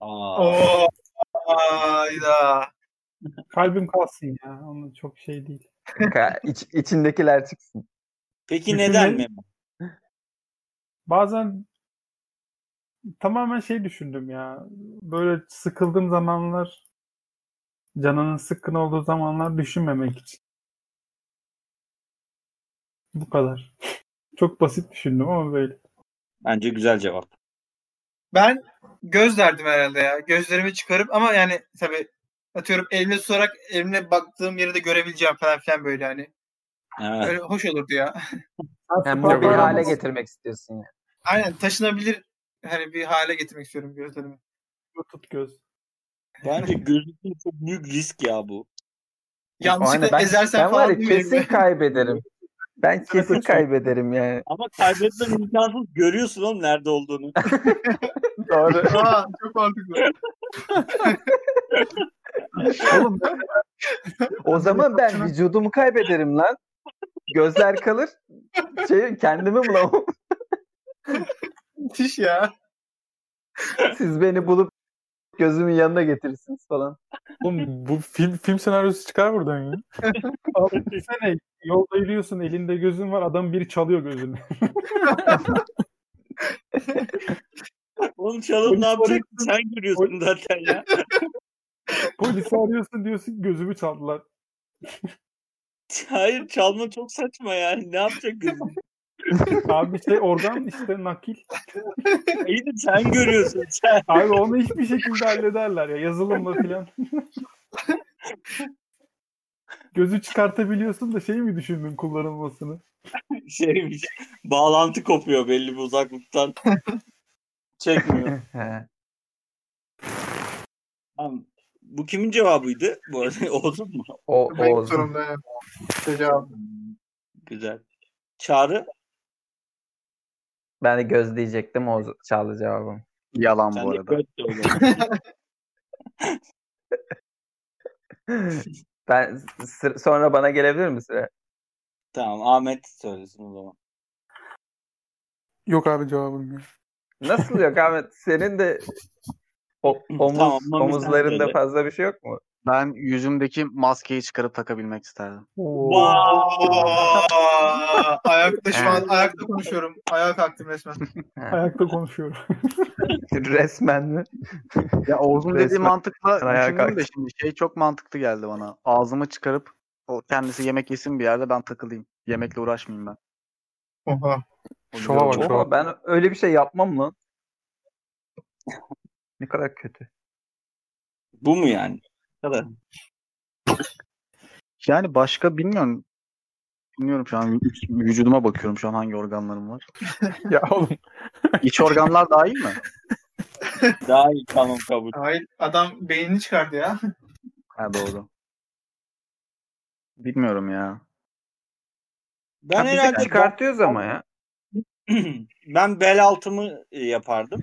Aa, Oo. Ayda. Kalbim kalsın ya. Onun çok şey değil. İç, içindekiler çıksın. Peki Düşünün. neden Memo? Bazen tamamen şey düşündüm ya. Böyle sıkıldığım zamanlar canının sıkkın olduğu zamanlar düşünmemek için. Bu kadar. Çok basit düşündüm ama böyle. Bence güzel cevap. Ben göz derdim herhalde ya. Gözlerimi çıkarıp ama yani tabii atıyorum elimle tutarak elimle baktığım yeri de görebileceğim falan filan böyle hani. Evet. Öyle hoş olurdu ya. Yani Süper mobil hale getirmek istiyorsun ya. Aynen taşınabilir hani bir hale getirmek istiyorum gözlerimi. Tut göz. Bence gözlükün çok büyük risk ya bu. Yanlışlıkla Aynen, ben, ezersen ben var falan ya mi? kesin kaybederim. Ben kesin kaybederim yani. Ama kaybetmen imkansız. Görüyorsun oğlum nerede olduğunu. Doğru. Aa, çok mantıklı. Oğlum O zaman ben vücudumu kaybederim lan. Gözler kalır. Şey kendimi bulamam. Müthiş ya. Siz beni bulup gözümün yanına getirirsiniz falan. Oğlum bu film film senaryosu çıkar buradan ya. abi düşünsene yolda yürüyorsun elinde gözün var adam biri çalıyor gözünü. Oğlum çalıp ne yapacaksın? Sen görüyorsun zaten ya. Polisi arıyorsun diyorsun gözümü çaldılar. Hayır çalma çok saçma yani. Ne yapacak gözün? Abi şey organ işte nakil. İyi de sen görüyorsun. Sen. Abi onu hiçbir şekilde hallederler ya yazılımla filan. Gözü çıkartabiliyorsun da şey mi düşündün kullanılmasını? Şeymiş. Bağlantı kopuyor belli bir uzaklıktan. Çekmiyor. Tamam. Bu kimin cevabıydı? Bu arada Oğuz'un mu? O, Benim Oğuz. sorumda yani. İşte cevap. Güzel. Çağrı Ben de göz diyecektim Oğuz çaldı cevabım. Yalan sen bu arada. o. Ben sonra bana gelebilir mi sıra? Tamam Ahmet söylesin o zaman. Yok abi cevabım ya. Nasıl yok Ahmet? Senin de o- omuz, Tamam, omuzlarında fazla bir şey yok mu? Ben yüzümdeki maskeyi çıkarıp takabilmek isterdim. Aa, ayakta şu an ayakta konuşuyorum. Ayağa kalktım resmen. Ayakta konuşuyorum. Resmen mi? Ya Oğuz'un dediği mantıkla düşündüm de şimdi şey çok mantıklı geldi bana. Ağzımı çıkarıp o kendisi yemek yesin bir yerde ben takılayım. Yemekle uğraşmayayım ben. Oha. Şova bak şova. Ben öyle bir şey yapmam lan. Ne kadar kötü. Bu mu yani? Kadar. Yani başka bilmiyorum. Dinliyorum şu an. Vü- Vücuduma bakıyorum şu an hangi organlarım var. Ya oğlum İç organlar dahil mi? Daha iyi tamam kabul. Hayır adam beynini çıkardı ya. Ha doğru. Bilmiyorum ya. Ben hep herhalde çıkartıyoruz ama ya. ben bel altımı e, yapardım.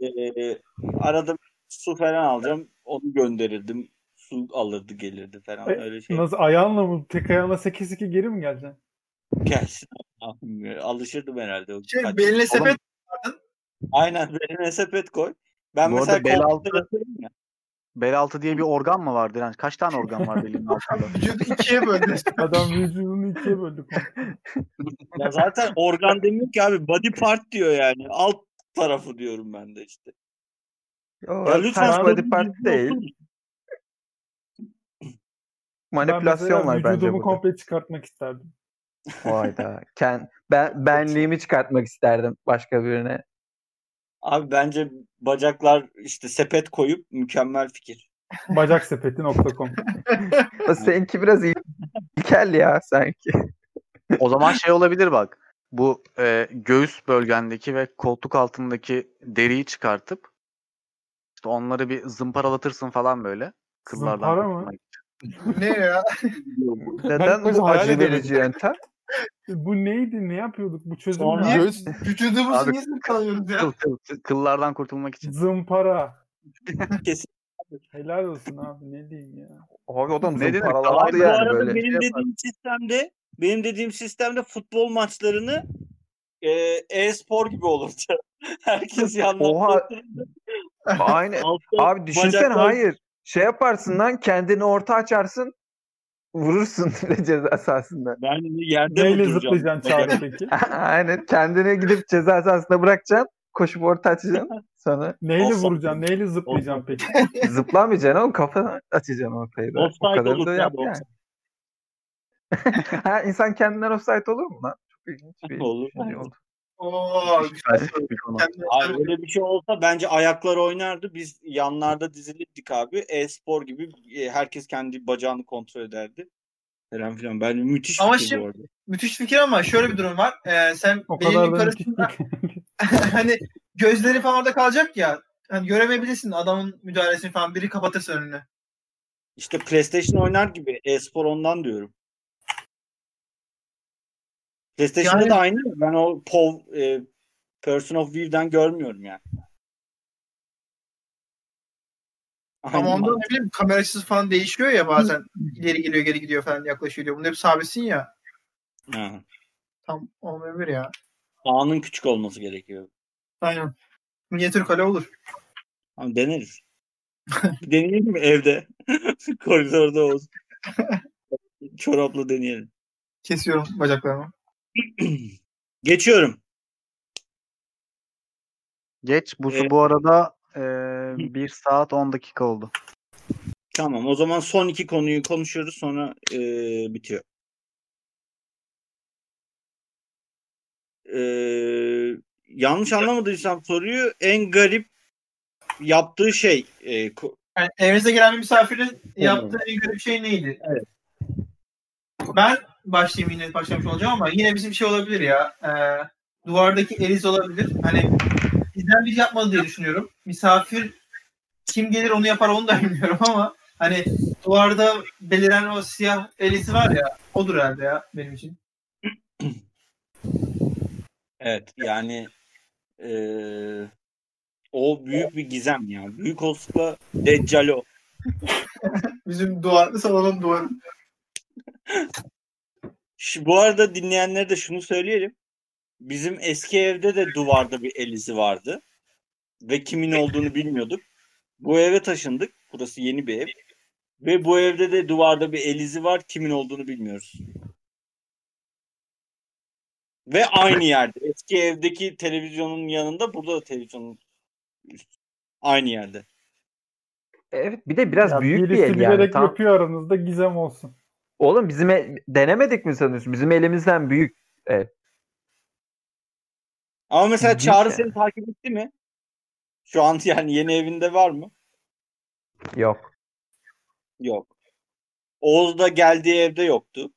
Ee, arada su falan alacağım. Onu gönderirdim. Su alırdı gelirdi falan E, öyle şey. Nasıl ayağınla mı? Tek ayağınla 8-2 geri mi geleceksin? Gelsin. Alışırdım herhalde. O Şey, kaç- beline sepet Aynen beline sepet koy. Ben Bu mesela bel altı-. Bel altı diye bir organ mı var Direnç? Kaç tane organ var belinin altında? vücudu ikiye böldü. Adam vücudunu ikiye böldü. Ya zaten organ demiyor ki abi body part diyor yani. Alt tarafı diyorum ben de işte. O Ya lütfen body part değil. Manipülasyon var ben bence vücudumu komple çıkartmak isterdim. Vayda. Ken, ben, benliğimi çıkartmak isterdim başka birine. Abi bence bacaklar işte sepet koyup mükemmel fikir. Bacaksepeti.com O seninki biraz il- ilkel ya sanki. O zaman şey olabilir bak. Bu e, göğüs bölgendeki ve koltuk altındaki deriyi çıkartıp işte onları bir zımparalatırsın falan böyle. Kıllardan Zımpara mı? ne ya? Neden bu acı verici yöntem? Bu neydi? Ne yapıyorduk? Bu çözüm Sonra- ne? göğüs Vücudumuzu Abi- niye sıkalıyoruz ya? Kıl, kıl, kıl- kıllardan kurtulmak için. Zımpara. Kesin. Helal olsun abi ne diyeyim ya. Abi adam Ne demek? zımparalandı Abi bu yani arada böyle. benim Şey dediğim sistemde benim dediğim sistemde futbol maçlarını e-spor gibi olurdu. Herkes yandan Oha. Aynı. Abi düşünsene bacaklar- hayır. Şey yaparsın lan kendini orta açarsın. Vurursun ceza sahasında. Ben yerde Neyle zıplayacaksın Çağrı peki? Aynen. Kendini gidip ceza sahasında bırakacaksın. Koşup orta açacaksın. Sonra Neyle Olsa- vuracaksın? Neyle zıplayacaksın peki? zıplamayacaksın oğlum kafanı açacaksın ortayı da. O Offside kadar olur da yap yani. ha, insan kendinden offside olur mu lan? Çok ilginç bir Olur. şey oldu. Oo, Abi öyle bir şey olsa bence ayaklar oynardı. Biz yanlarda dizilirdik abi. E-spor gibi e, herkes kendi bacağını kontrol ederdi. Falan filan. Bence müthiş Ama fikir şimdi- müthiş fikir ama şöyle bir durum var. Ee, sen O belin kadar da yukarısında hani gözleri falan orada kalacak ya. Hani göremeyebilirsin adamın müdahalesini falan. Biri kapatırsa önünü. İşte PlayStation oynar gibi. E-spor ondan diyorum. PlayStation'da Yani- da aynı. Ben o POV e, Person of View'den görmüyorum yani. Ama Aynı onda mantık. ne bileyim kamera açısı falan değişiyor ya bazen. İleri geliyor geri gidiyor falan yaklaşıyor diyor. Bunda hep sabitsin ya. Ha. Tam olmayabilir ya. Ağının küçük olması gerekiyor. Aynen. Minyatür kale olur. Ama deneriz. Deneyelim mi evde? Koridorda olsun. Çorapla deneyelim. Kesiyorum bacaklarımı. Geçiyorum. Geç. Bu, Evet. bu arada e, 1 saat 10 dakika oldu. Tamam o zaman son iki konuyu konuşuyoruz sonra e, bitiyor. E, yanlış anlamadıysam soruyu en garip yaptığı şey e, ko- Yani evinize gelen bir misafirin yaptığı en garip şey neydi? Evet. Ben başlayayım yine başlamış olacağım ama yine bizim şey olabilir ya. E, duvardaki eliz olabilir. Hani bizden biri yapmadı diye düşünüyorum. Misafir kim gelir onu yapar onu da bilmiyorum ama hani duvarda beliren o siyah elizi var ya odur herhalde ya benim için. evet yani e, o büyük bir gizem ya. Büyük olasılıkla Deccal o. Bizim duvar, salonun duvarı. Şu, bu arada dinleyenlere de şunu söyleyelim. Bizim eski evde de duvarda bir el izi vardı. Ve kimin olduğunu bilmiyorduk. Bu eve taşındık. Burası yeni bir ev. Ve bu evde de duvarda bir el izi var. Kimin olduğunu bilmiyoruz. Ve aynı yerde. Eski evdeki televizyonun yanında burada da televizyonun. Aynı yerde. Evet bir de biraz Ya büyük bir el yani. bilerek Tam... yapıyor aranızda gizem olsun. Oğlum bizim el- denemedik mi sanıyorsun? Bizim elimizden büyük. Ama mesela İlginç Çağrı yani. seni takip etti mi? Şu an yani yeni evinde var mı? Yok. Yok. Oğuz da geldiği evde yoktu.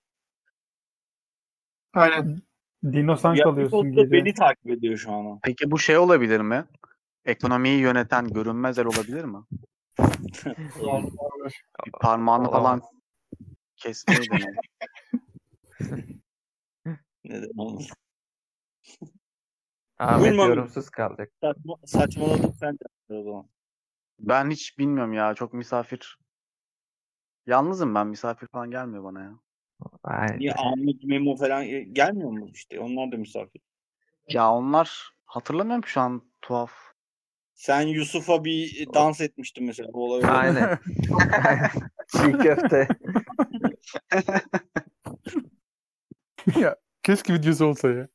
Aynen. Dino sen kalıyorsun Pipoz da gece. beni takip ediyor şu an. Peki bu şey olabilir mi? Ekonomiyi yöneten görünmez el olabilir mi? Bir parmağını falan Olamaz. kesmeyi dene. Neden olmasın? Ahmet Buyurun. yorumsuz kalacak. Saçma, saçmaladım sen de o zaman. Ben hiç bilmiyorum ya. Çok misafir. Yalnızım ben. Misafir falan gelmiyor bana ya. Niye. Ahmet Memo falan gelmiyor mu işte? Onlar da misafir. Ya onlar hatırlamıyorum ki şu an tuhaf. Sen Yusuf'a bir dans etmiştin mesela. Bu olay. Aynen. Çiğ köfte. ya keşke videosu olsa ya.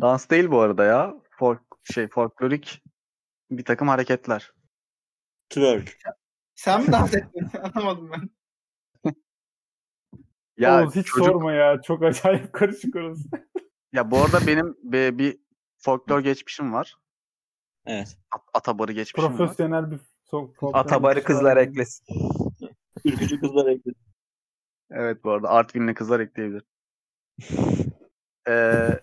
Dans değil bu arada ya. Folk şey folklorik bir takım hareketler. Twerk. Sen mi dans ettin? Anlamadım ben. Ya Oğuz hiç çocuk- sorma ya. Çok acayip karışık orası. ya bu arada benim bir, bir folklor geçmişim var. Evet. At- Atabarı geçmişim var. Profesyonel bir sok sok- Atabarı kızlar eklesin. Ürkücü kızlar ekledi. Evet bu arada Artvinli kızlar ekleyebilir. Ee,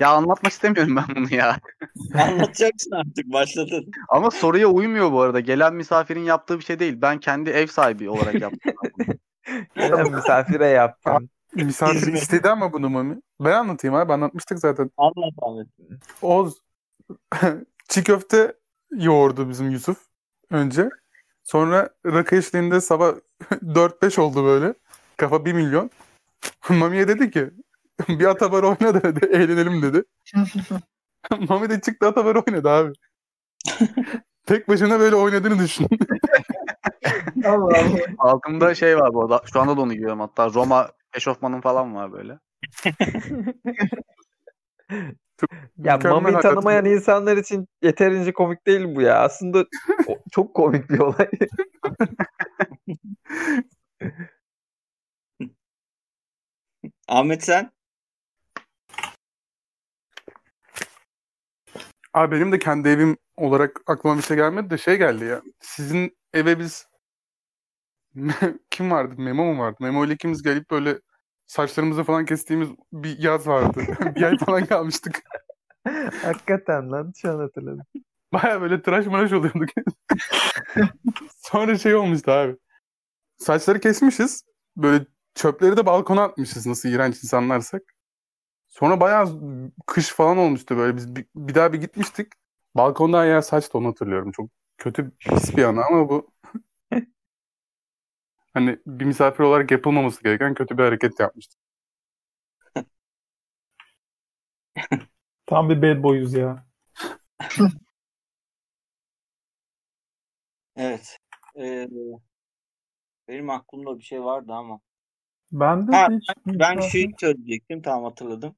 ya anlatmak istemiyorum ben bunu ya. Anlatacaksın artık. Başladın. Ama soruya uymuyor bu arada. Gelen misafirin yaptığı bir şey değil. Ben kendi ev sahibi olarak yaptım. Gelen misafire yaptım. Misafir istedi ama bunu Mami. Ben anlatayım abi anlatmıştık zaten. Anlat Ahmet. Oğuz çiğ köfte yoğurdu bizim Yusuf önce. Sonra rakı eşliğinde sabah 4-5 oldu böyle. Kafa 1 milyon. Mami'ye dedi ki bir atabar oyna dedi. Eğlenelim dedi. Mami de çıktı atabar oynadı abi. Tek başına böyle oynadığını düşün. Allah Allah. Altımda şey var bu arada. Şu anda da onu giyiyorum hatta. Roma eşofmanım falan var böyle. Ya Mami hakikaten. tanımayan insanlar için yeterince komik değil bu ya. Aslında çok komik bir olay. Ahmet sen? Abi benim de kendi evim olarak aklıma bir şey gelmedi de şey geldi ya. Sizin eve biz kim vardı? Memo mu vardı? Memo ile ikimiz gelip böyle saçlarımızı falan kestiğimiz bir yaz vardı. bir ay falan kalmıştık. Hakikaten lan şu an hatırladım. Baya böyle tıraş maraş oluyorduk. Sonra şey olmuştu abi. Saçları kesmişiz. Böyle çöpleri de balkona atmışız nasıl iğrenç insanlarsak. Sonra bayağı kış falan olmuştu böyle. Biz bir, bir daha bir gitmiştik. Balkonda ayağı saçtı onu hatırlıyorum. Çok kötü pis bir anı ama bu hani bir misafir olarak yapılmaması gereken kötü bir hareket yapmıştık. Tam bir bad boyuz ya. Evet. Ee, benim aklımda bir şey vardı ama. Ben de Ha, hiç Ben şey söyleyecektim. Tamam hatırladım.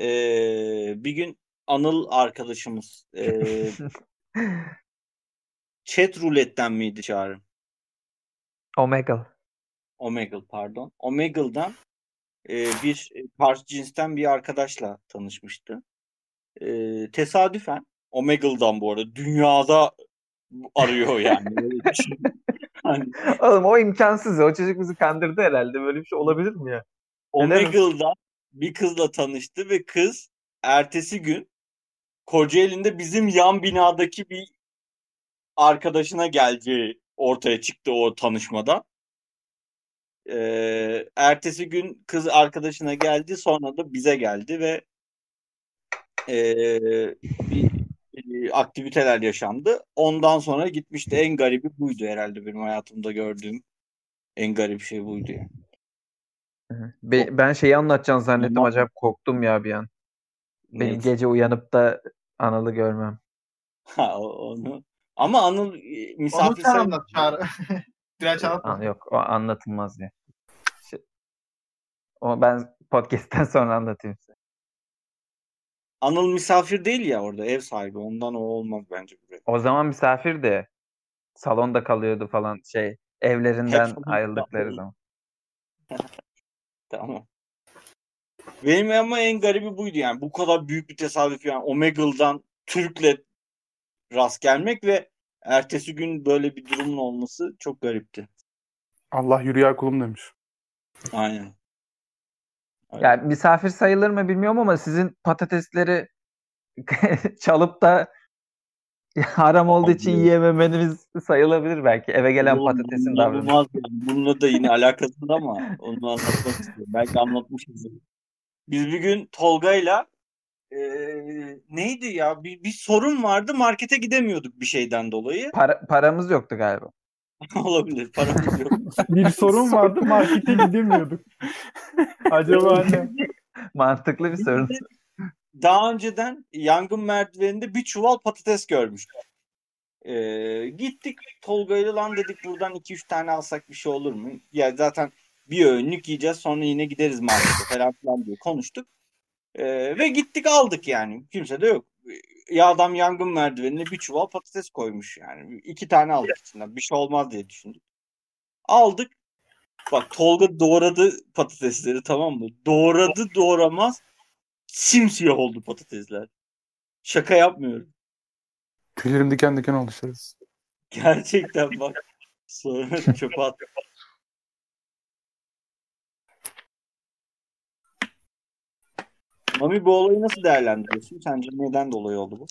Ee, bir gün Anıl arkadaşımız ee, chat ruletten miydi çağrı? Omegle. Omegle pardon. Omegle'dan e, bir e, karşı cinsten bir arkadaşla tanışmıştı. E, tesadüfen Omegle'dan bu arada dünyada arıyor yani. Düşün. hani Oğlum o imkansız. O çocuk bizi kandırdı herhalde. Böyle bir şey olabilir mi ya? Omegle'dan bir kızla tanıştı ve kız ertesi gün Kocaeli'nde bizim yan binadaki bir arkadaşına geleceği ortaya çıktı o tanışmadan. Ee, ertesi gün kız arkadaşına geldi sonra da bize geldi ve ee, bir e, aktiviteler yaşandı. Ondan sonra gitmişti. En garibi buydu herhalde benim hayatımda gördüğüm en garip şey buydu yani. Be- ben şeyi anlatacağını zannettim. Tamam. Acayip korktum ya bir an. Neydi? gece uyanıp da Anıl'ı görmem. Ha, onu. Ama Anıl e, Onu misafir sen anlat Çağrı. Direnç anlat. An- yok o anlatılmaz ya. Şey- o ben podcast'ten sonra anlatayım size. Anıl misafir değil ya orada ev sahibi. Ondan o olmaz bence buraya. O zaman misafir de salonda kalıyordu falan şey evlerinden Hep- ayrıldıkları zaman. Tamam. Benim ama en garibi buydu yani. Bu kadar büyük bir tesadüf yani. Omegle'dan Türk'le rast gelmek ve ertesi gün böyle bir durumun olması çok garipti. Allah yürüyer kulum demiş. Aynen. Yani misafir sayılır mı bilmiyorum ama sizin patatesleri çalıp da haram olduğu için yiyememeniz sayılabilir belki. Eve gelen Oğlum, patatesin davranışı. Bununla da yine alakasız ama onu anlatmak istiyorum. Belki anlatmışızdır. Biz bir gün Tolga'yla eee, neydi ya bir, bir sorun vardı markete gidemiyorduk bir şeyden dolayı. Para, paramız yoktu galiba. Olabilir paramız yok. Bir sorun vardı markete gidemiyorduk. Acaba ne? Mantıklı bir sorun. Daha önceden yangın merdiveninde bir çuval patates görmüştük. Ee, gittik Tolga'yla lan dedik buradan 2-3 tane alsak bir şey olur mu? Ya zaten bir öğünlük yiyeceğiz sonra yine gideriz markete falan filan diye konuştuk. Ee, ve gittik aldık yani. Kimse de yok. Ya adam yangın merdivenine bir çuval patates koymuş yani. İki tane aldık içinden. Bir şey olmaz diye düşündük. Aldık. Bak Tolga doğradı patatesleri tamam mı? Doğradı doğramaz simsiyah oldu patatesler. Şaka yapmıyorum. Tüylerim diken diken oldu şerefsiz. Gerçekten bak. Sonra çöpe at. Mami bu olayı nasıl değerlendiriyorsun? Sence neden dolayı oldu bu?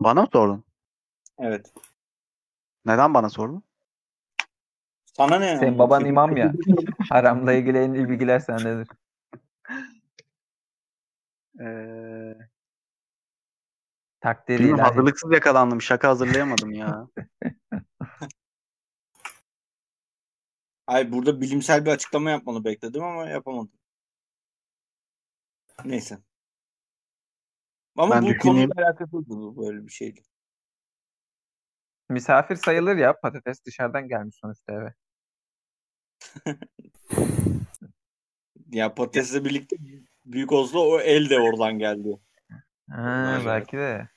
Bana mı sordun? Evet. Neden bana sordun? Sana ne? Senin baban imam ya. Haramla ilgili en iyi bilgiler sendedir. Ee, Takdiri bilmiyorum, ilahi. hazırlıksız yakalandım. Şaka hazırlayamadım ya. Ay burada bilimsel bir açıklama yapmanı bekledim ama yapamadım. Neyse. Ama Ben bu düşüneyim. konuyla alakasız bu böyle bir şeydi. Misafir sayılır ya. Patates dışarıdan gelmiş sonuçta eve. Ya patatesle birlikte büyük olsa o el de oradan geldi. Ha, belki de.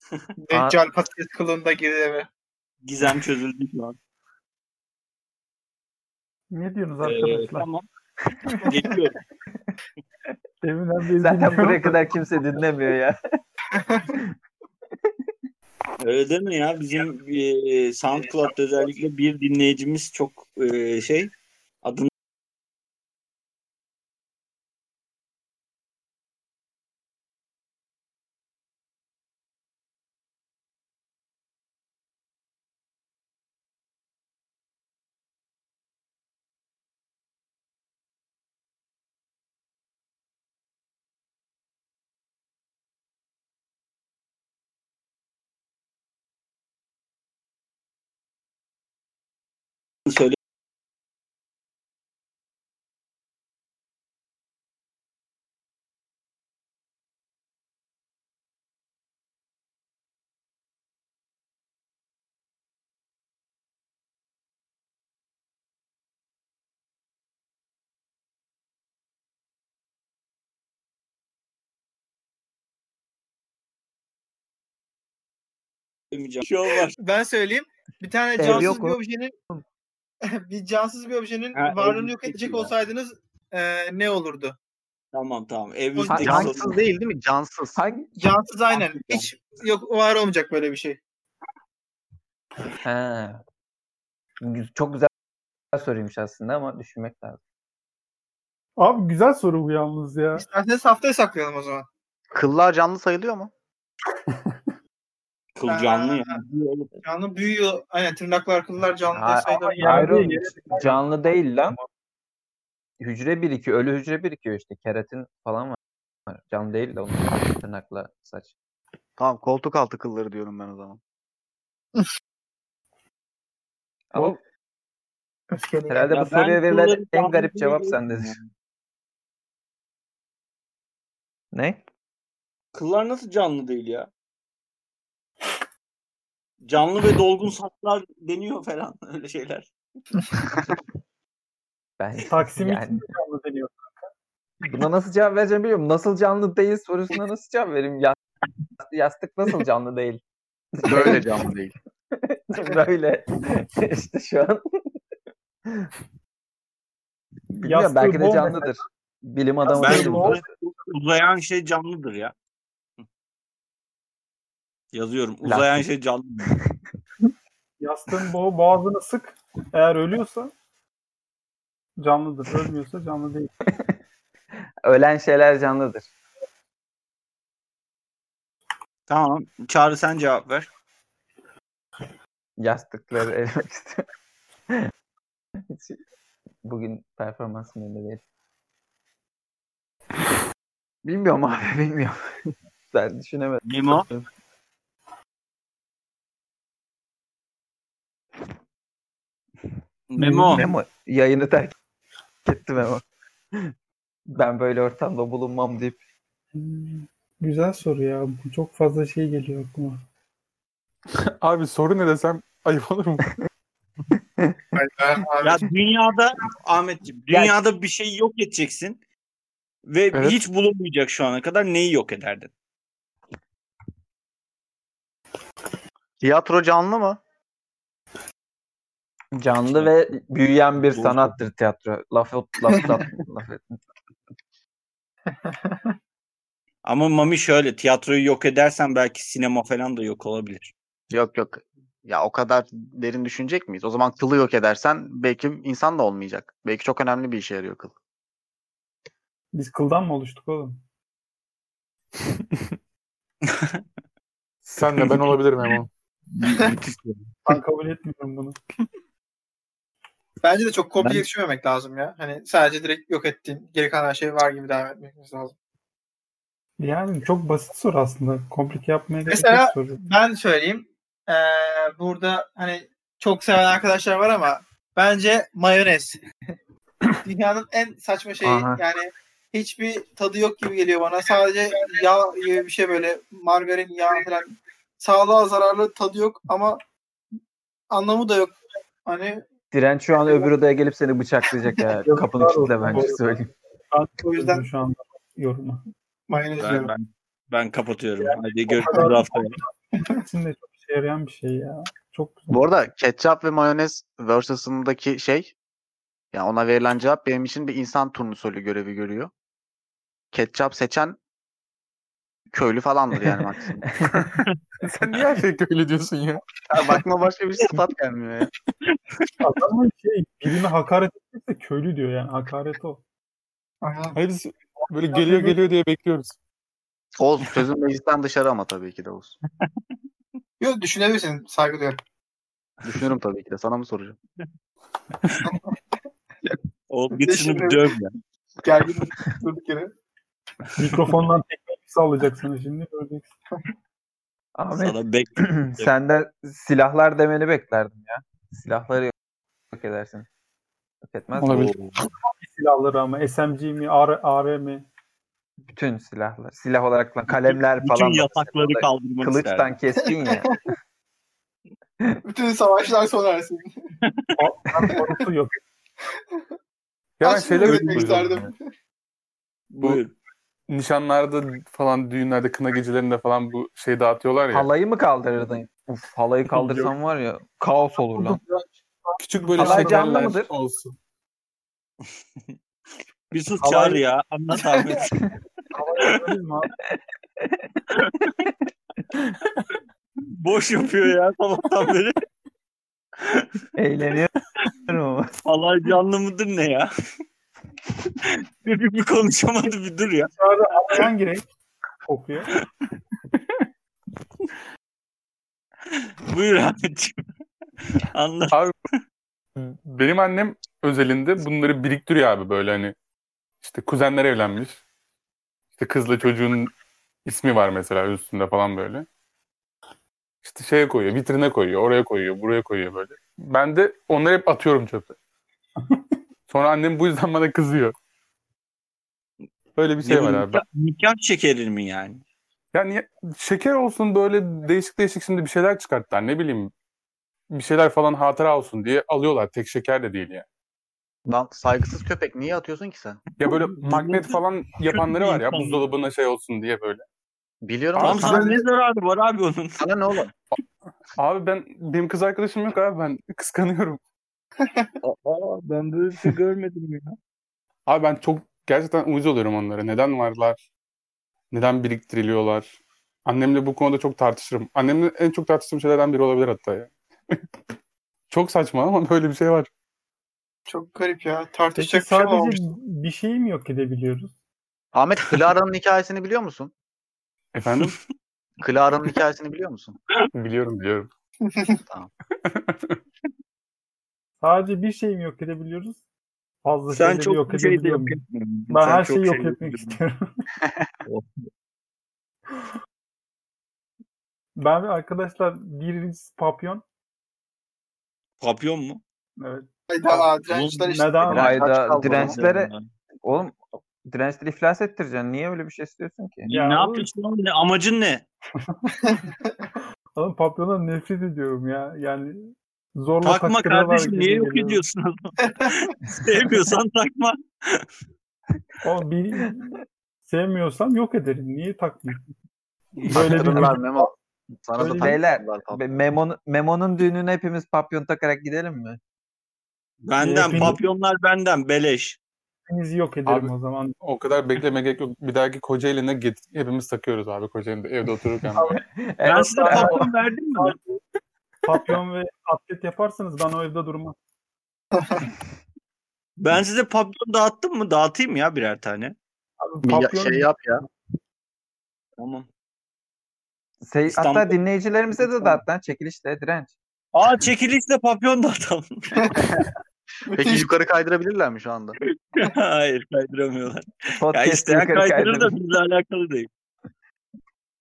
Deccal patates kılığında girdi eve. Gizem çözüldü şu an. Ne diyorsunuz Ee, arkadaşlar? tamam. Geçiyorum. Deminden Zaten buraya kadar kimse dinlemiyor ya. Öyle deme ya. Bizim e, SoundCloud'da özellikle bir dinleyicimiz çok e, şey adını söyle. Bir şey olmaz. Ben söyleyeyim. Bir tane Ev cansız yok bir o. objenin bir cansız bir objenin Ha, varlığını yok edecek olsaydınız e, ne olurdu? Tamam tamam. Evimizdeki cansız Cansız değil değil mi? Cansız. Hangi? Cansız aynen. Hiç yok var olmayacak böyle bir şey. Gü- Çok güzel soruymuş aslında ama düşünmek lazım. Abi güzel soru bu yalnız ya. İsterseniz haftaya saklayalım o zaman. Kıllar canlı sayılıyor mu? kıl canlı ya. Canlı büyüyor. Aynen tırnaklar, kıllar canlı Ha-. Yani oğlum, yere- canlı değil lan. Hücre birikiyor. Ölü hücre birikiyor işte. Keratin falan var. Canlı değil de onun tırnakla saç. Tamam koltuk altı kılları diyorum ben o zaman. Ama Öfkeli herhalde Ya bu soruya verilen en garip cevap sendedir. yani. Ne? Kıllar nasıl canlı değil ya? Canlı ve dolgun saçlar deniyor falan öyle şeyler. Ben Taksim yani için canlı deniyor. buna nasıl cevap vereceğim bilmiyorum. Nasıl canlı değil sorusuna nasıl cevap vereyim? Ya, yastık nasıl canlı değil? Böyle canlı değil. Böyle. işte şu an. Bilmiyorum belki de canlıdır. Bilim adamı Ben değilim. bu uzayan şey canlıdır ya. Yazıyorum. Uzayan şey canlı. Yastığın bo- boğazını sık. Eğer ölüyorsa canlıdır. Ölmüyorsa canlı değil. Ölen şeyler canlıdır. Tamam. Çağrı sen cevap ver. Yastıkları elemek istiyorum. Bugün performansım yerinde değil. Bilmiyorum abi bilmiyorum. ben düşünemedim. Memo. Memo. Memo yayını terk etti Memo. ben böyle ortamda bulunmam deyip Güzel soru ya. Bu Çok fazla şey geliyor aklıma. Abi soru ne desem ayıp olur mu? Ya dünyada Ahmetciğim dünyada bir şey yok edeceksin ve Evet. hiç bulunmayacak şu ana kadar neyi yok ederdin? Tiyatro canlı mı? Canlı ve büyüyen bir sanattır tiyatro. Laf laf laf, laf Ama Mami şöyle tiyatroyu yok edersen belki sinema falan da yok olabilir. Yok yok. Ya o kadar derin düşünecek miyiz? O zaman kılı yok edersen belki insan da olmayacak. Belki çok önemli bir işe yarıyor kıl. Biz kıldan mı oluştuk oğlum? Sen de ben olabilirim Memo. Ben kabul etmiyorum bunu. bence de çok komplike Ben- lazım ya. Hani sadece direkt yok ettiğin geri kalan her şey var gibi devam etmemiz lazım. Yani çok basit soru aslında. Komplike yapmaya gerek Mesela- yok soru. Ben söyleyeyim. Ee, burada hani çok seven arkadaşlar var ama bence mayonez. Dünyanın en saçma şeyi Aha. yani hiçbir tadı yok gibi geliyor bana. Sadece yağ gibi bir şey böyle margarin yağ falan. Sağlığa zararlı tadı yok ama anlamı da yok. Hani Direnç şu an öbür odaya gelip seni bıçaklayacak ya. Yok, Kapını kilitle bence söyleyeyim. o O yüzden şu anda yoruma. mayonez Ben, ben, ben kapatıyorum. Hadi görüşürüz haftaya. İkisinin de çok işe yarayan bir şey ya. Çok güzel. Bu arada ketçap ve mayonez versus'ındaki şey yani ona verilen cevap benim için bir insan turnusolu görevi görüyor. Ketçap seçen köylü falandır yani maksimum. Sen niye her şey köylü diyorsun ya? Ya bakma başka bir sıfat gelmiyor ya. Adamın şey birine hakaret etmekse köylü diyor yani. Hakaret o. Aynen. Hayır biz böyle geliyor geliyor diye bekliyoruz. Oğuz sözün meclisten dışarı ama tabii ki de Oğuz. Yok düşünebilirsin. Saygı duyuyorum. Düşünürüm tabii ki de. Sana mı soracağım? O git şunu bir döv ya. Gergin durduk yere. Mikrofondan teknik sallayacak sana şimdi göreceksin. Ahmet Sana bek senden silahlar demeni beklerdim ya. Silahları yok edersin. Yok etmez. Olabilir. Silahları ama SMG mi, AR, AR mi? Bütün silahlar. Silah olarak lan kalemler bütün falan. da mesela. kaldırmak isterdim. Kılıçtan keskin ya. Bütün savaşlar sona ersin. Korusu yok. Ya ben Aslında şeyler öyle bekliyorum isterdim. ya. Buyur. Nişanlarda falan düğünlerde kına gecelerinde falan bu şey dağıtıyorlar ya. Halayı mı kaldırırdın? Uf, halayı kaldırsam var ya kaos olur lan. Küçük böyle Halay canlı şekerler mıdır? olsun. Bir sus Havai- çağır ya. Anlat abi. Boş yapıyor ya sabahtan beri. Eğleniyorum ama. Halay canlı mıdır ne ya? Çocuk bir konuşamadı bir dur ya. Çağrı hangi renk kokuyor? Buyur Ahmetciğim. Anlat. Benim annem özelinde bunları biriktiriyor abi böyle hani işte kuzenler evlenmiş. İşte kızla çocuğun ismi var mesela üstünde falan böyle. İşte şeye koyuyor, vitrine koyuyor, oraya koyuyor, buraya koyuyor böyle. Ben de onları hep atıyorum çöpe. Sonra annem bu yüzden bana kızıyor. Böyle bir şey Ne var abi. nikah, şekeri mi yani? Yani şeker olsun böyle değişik değişik şimdi bir şeyler çıkarttılar ne bileyim. Bir şeyler falan hatıra olsun diye alıyorlar. Tek şeker de değil yani. Lan saygısız köpek niye atıyorsun ki sen? Ya böyle magnet falan yapanları var ya buzdolabına şey olsun diye böyle. Biliyorum Tamam ama sana sana, ne zararı var abi onun? sana ne oğlum? Abi ben benim kız arkadaşım yok abi ben kıskanıyorum. Aa, ben böyle bir şey görmedim ya. Abi ben çok gerçekten uyuz oluyorum onlara. Neden varlar? Neden biriktiriliyorlar? Annemle bu konuda çok tartışırım. Annemle en çok tartıştığım şeylerden biri olabilir hatta ya. çok saçma ama böyle bir şey var. Çok garip ya. Peki Tartışacak bir şey sadece olmamış. bir şey mi yok edebiliyoruz? Ahmet Clara'nın hikayesini biliyor musun? Efendim? Clara'nın hikayesini biliyor musun? biliyorum biliyorum. Sadece bir şey mi yok edebiliyoruz? Fazla Sen şeyleri çok yok bir şey de yok etmiyorsun. Ben Sen her şeyi yok şey etmek istiyorum. Ben ve arkadaşlar biriniz papyon. Papyon mu? Evet. Hayda dirençler işte. Neden? Hayda dirençlere oğlum dirençleri iflas ettireceksin. Niye öyle bir şey istiyorsun ki? Ya ne yapıyorsun oğlum? Amacın ne? Oğlum papyondan nefret ediyorum ya. Yani zorla Takma kardeşim niye yok ediyorsun? Sevmiyorsan takma. Oğlum bir sevmiyorsam yok ederim. Niye takmayayım? Böyle bir Memo. Sana da Böyle bir- Beyler, Memo'nun Memo'nun düğününe hepimiz papyon takarak gidelim mi? Benden Hepiniz- papyonlar benden beleş. Hepinizi yok ederim Abi- o zaman. O kadar bekleme gerek yok. Bir dahaki Kocaeli'ne git. Hepimiz takıyoruz abi Kocaeli'de evde otururken. Ben Evet, size papyon verdim mi? Papyon ve atlet yaparsanız ben o evde durmam. Ben size papyon dağıttım mı? Dağıtayım ya birer tane. Abi ya- papyon şey yap ya. Tamam. Şey, İstanbul- hatta dinleyicilerimize de dağıt lan çekilişte direnç. Aa çekilişle papyon dağıtalım. Peki yukarı kaydırabilirler mi şu anda? Hayır kaydıramıyorlar. Ya Podcast isteyen yukarı kaydırır da kaydırır. bizle alakalı değil.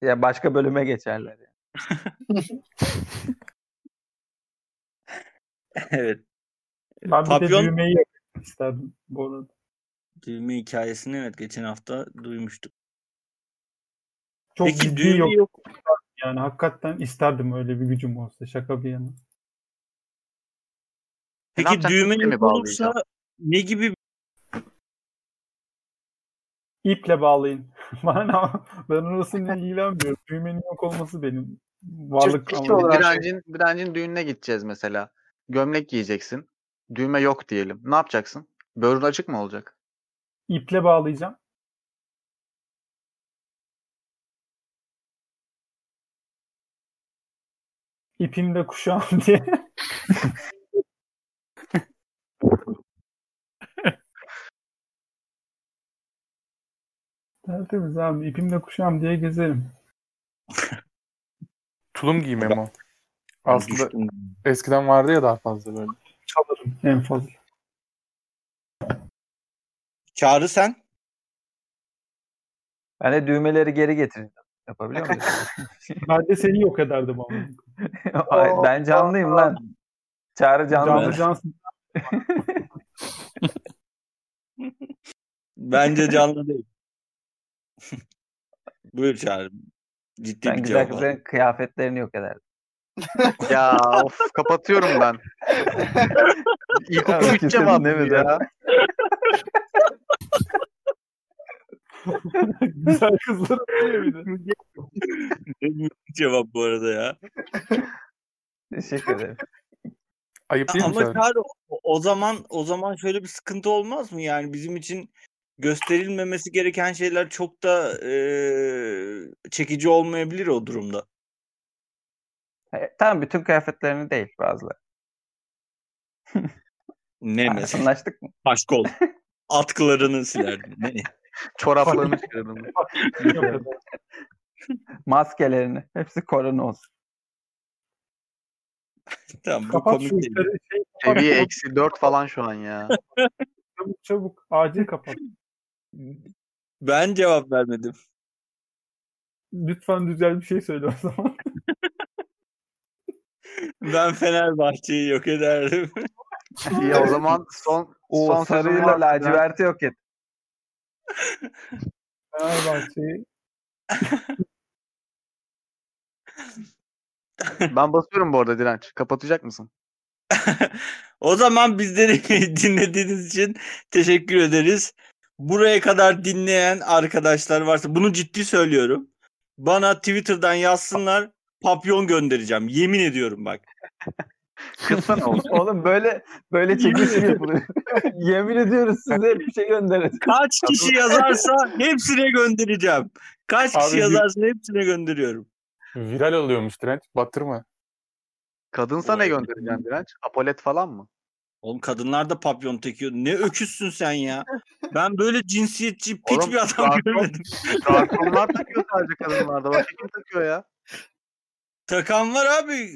Ya başka bölüme geçerler. ya. evet. ben bir de Papyon düğmeyi yapmak isterdim bu arada. düğme hikayesini evet geçen hafta duymuştuk. Çok Peki ciddi düğme yok. yok. Yani hakikaten isterdim öyle bir gücüm olsa. Şaka bir yana. Peki düğme mi olursa ne gibi İple bağlayın. Bana ben orasını ilgilenmiyorum. Düğmenin yok olması benim varlık olarak- Direncin, direncin düğününe gideceğiz mesela. Gömlek giyeceksin. Düğme yok diyelim. Ne yapacaksın? Böğrün açık mı olacak? İple bağlayacağım. İpimde kuşağım diye. Tertemiz abi. İpimde kuşağım diye gezerim. Tulum giy Memo. Aslında Düştüm. eskiden vardı ya daha fazla böyle. Çalarım en fazla. Çağrı sen? Ben de düğmeleri geri getireceğim. Yapabiliyor muyum? Ben de seni yok ederdim ama. Ay, ben canlıyım lan. Çağrı canlı. Canlı cansın. Bence canlı değil. Buyur Çağrı. Ciddi Ben bir güzel cevap var. kızların kıyafetlerini yok ederdim. Ya of kapatıyorum ben. İlkokul Abi, 3 kesin cevabı değil mi bu ya. Güzel kızların oluyor bir de. cevap bu arada ya. Teşekkür ederim. Ayıp değil mi Ama Çağrı? O, o zaman o zaman şöyle bir sıkıntı olmaz mı? Yani bizim için gösterilmemesi gereken şeyler çok da eee, çekici olmayabilir o durumda. E, tamam bütün kıyafetlerini değil bazıları. Ne mesela? Anlaştık mı? Kaşkol. Atkılarını silerdin. Ne? Çoraplarını eder. Maskelerini. Hepsi korona olsun. Tamam bu Kapat komik şu değil. işleri. Şey, Seviye eksi 4 falan şu an ya. çabuk çabuk. Acil kapat. Ben cevap vermedim. Lütfen güzel bir şey söyle o zaman. Ben Fenerbahçe'yi yok ederdim. İyi o zaman son O son sarıyla laciverti yok et. Fenerbahçe'yi Ben basıyorum bu arada direnç. Kapatacak mısın? o zaman bizleri dinlediğiniz için teşekkür ederiz. Buraya kadar dinleyen arkadaşlar varsa bunu ciddi söylüyorum. Bana Twitter'dan yazsınlar. Papyon göndereceğim. Yemin ediyorum bak. Kızsana oğlum. Oğlum böyle böyle çekişim yapılıyor. Yemin ediyoruz size bir şey gönderin. Kaç kişi yazarsa hepsine göndereceğim. Kaç kişi Abi, yazarsa hepsine gönderiyorum. Viral oluyormuş direnç. Battırma. Kadınsa ne göndereceksin direnç? Apolet falan mı? Oğlum kadınlar da papyon takıyor. Ne öküzsün sen ya. Ben böyle cinsiyetçi piç Oğlum, bir adam garson- görmedim. Garsonlar takıyor sadece kadınlarda. Başka kim takıyor ya? Takan var abi.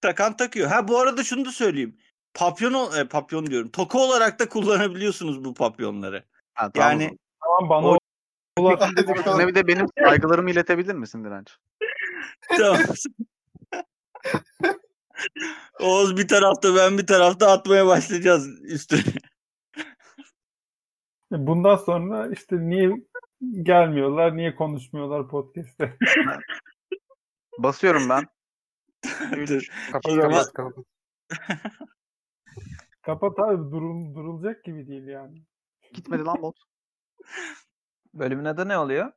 Takan takıyor. Ha bu arada şunu da söyleyeyim. Papyon, e, papyon diyorum. Toka olarak da kullanabiliyorsunuz bu papyonları. Ha, tamam. Yani Tamam bana O- bakalım. Ne bir de benim saygılarımı iletebilir misin Direnç? tamam. Oğuz bir tarafta ben bir tarafta atmaya başlayacağız üstüne. Bundan sonra işte niye gelmiyorlar, niye konuşmuyorlar podcast'te? Basıyorum ben. Dur. Kapat zaman- kapat kapat. Kapat abi durul, durulacak gibi değil yani. Gitmedi lan bot. Bölümün adı ne oluyor?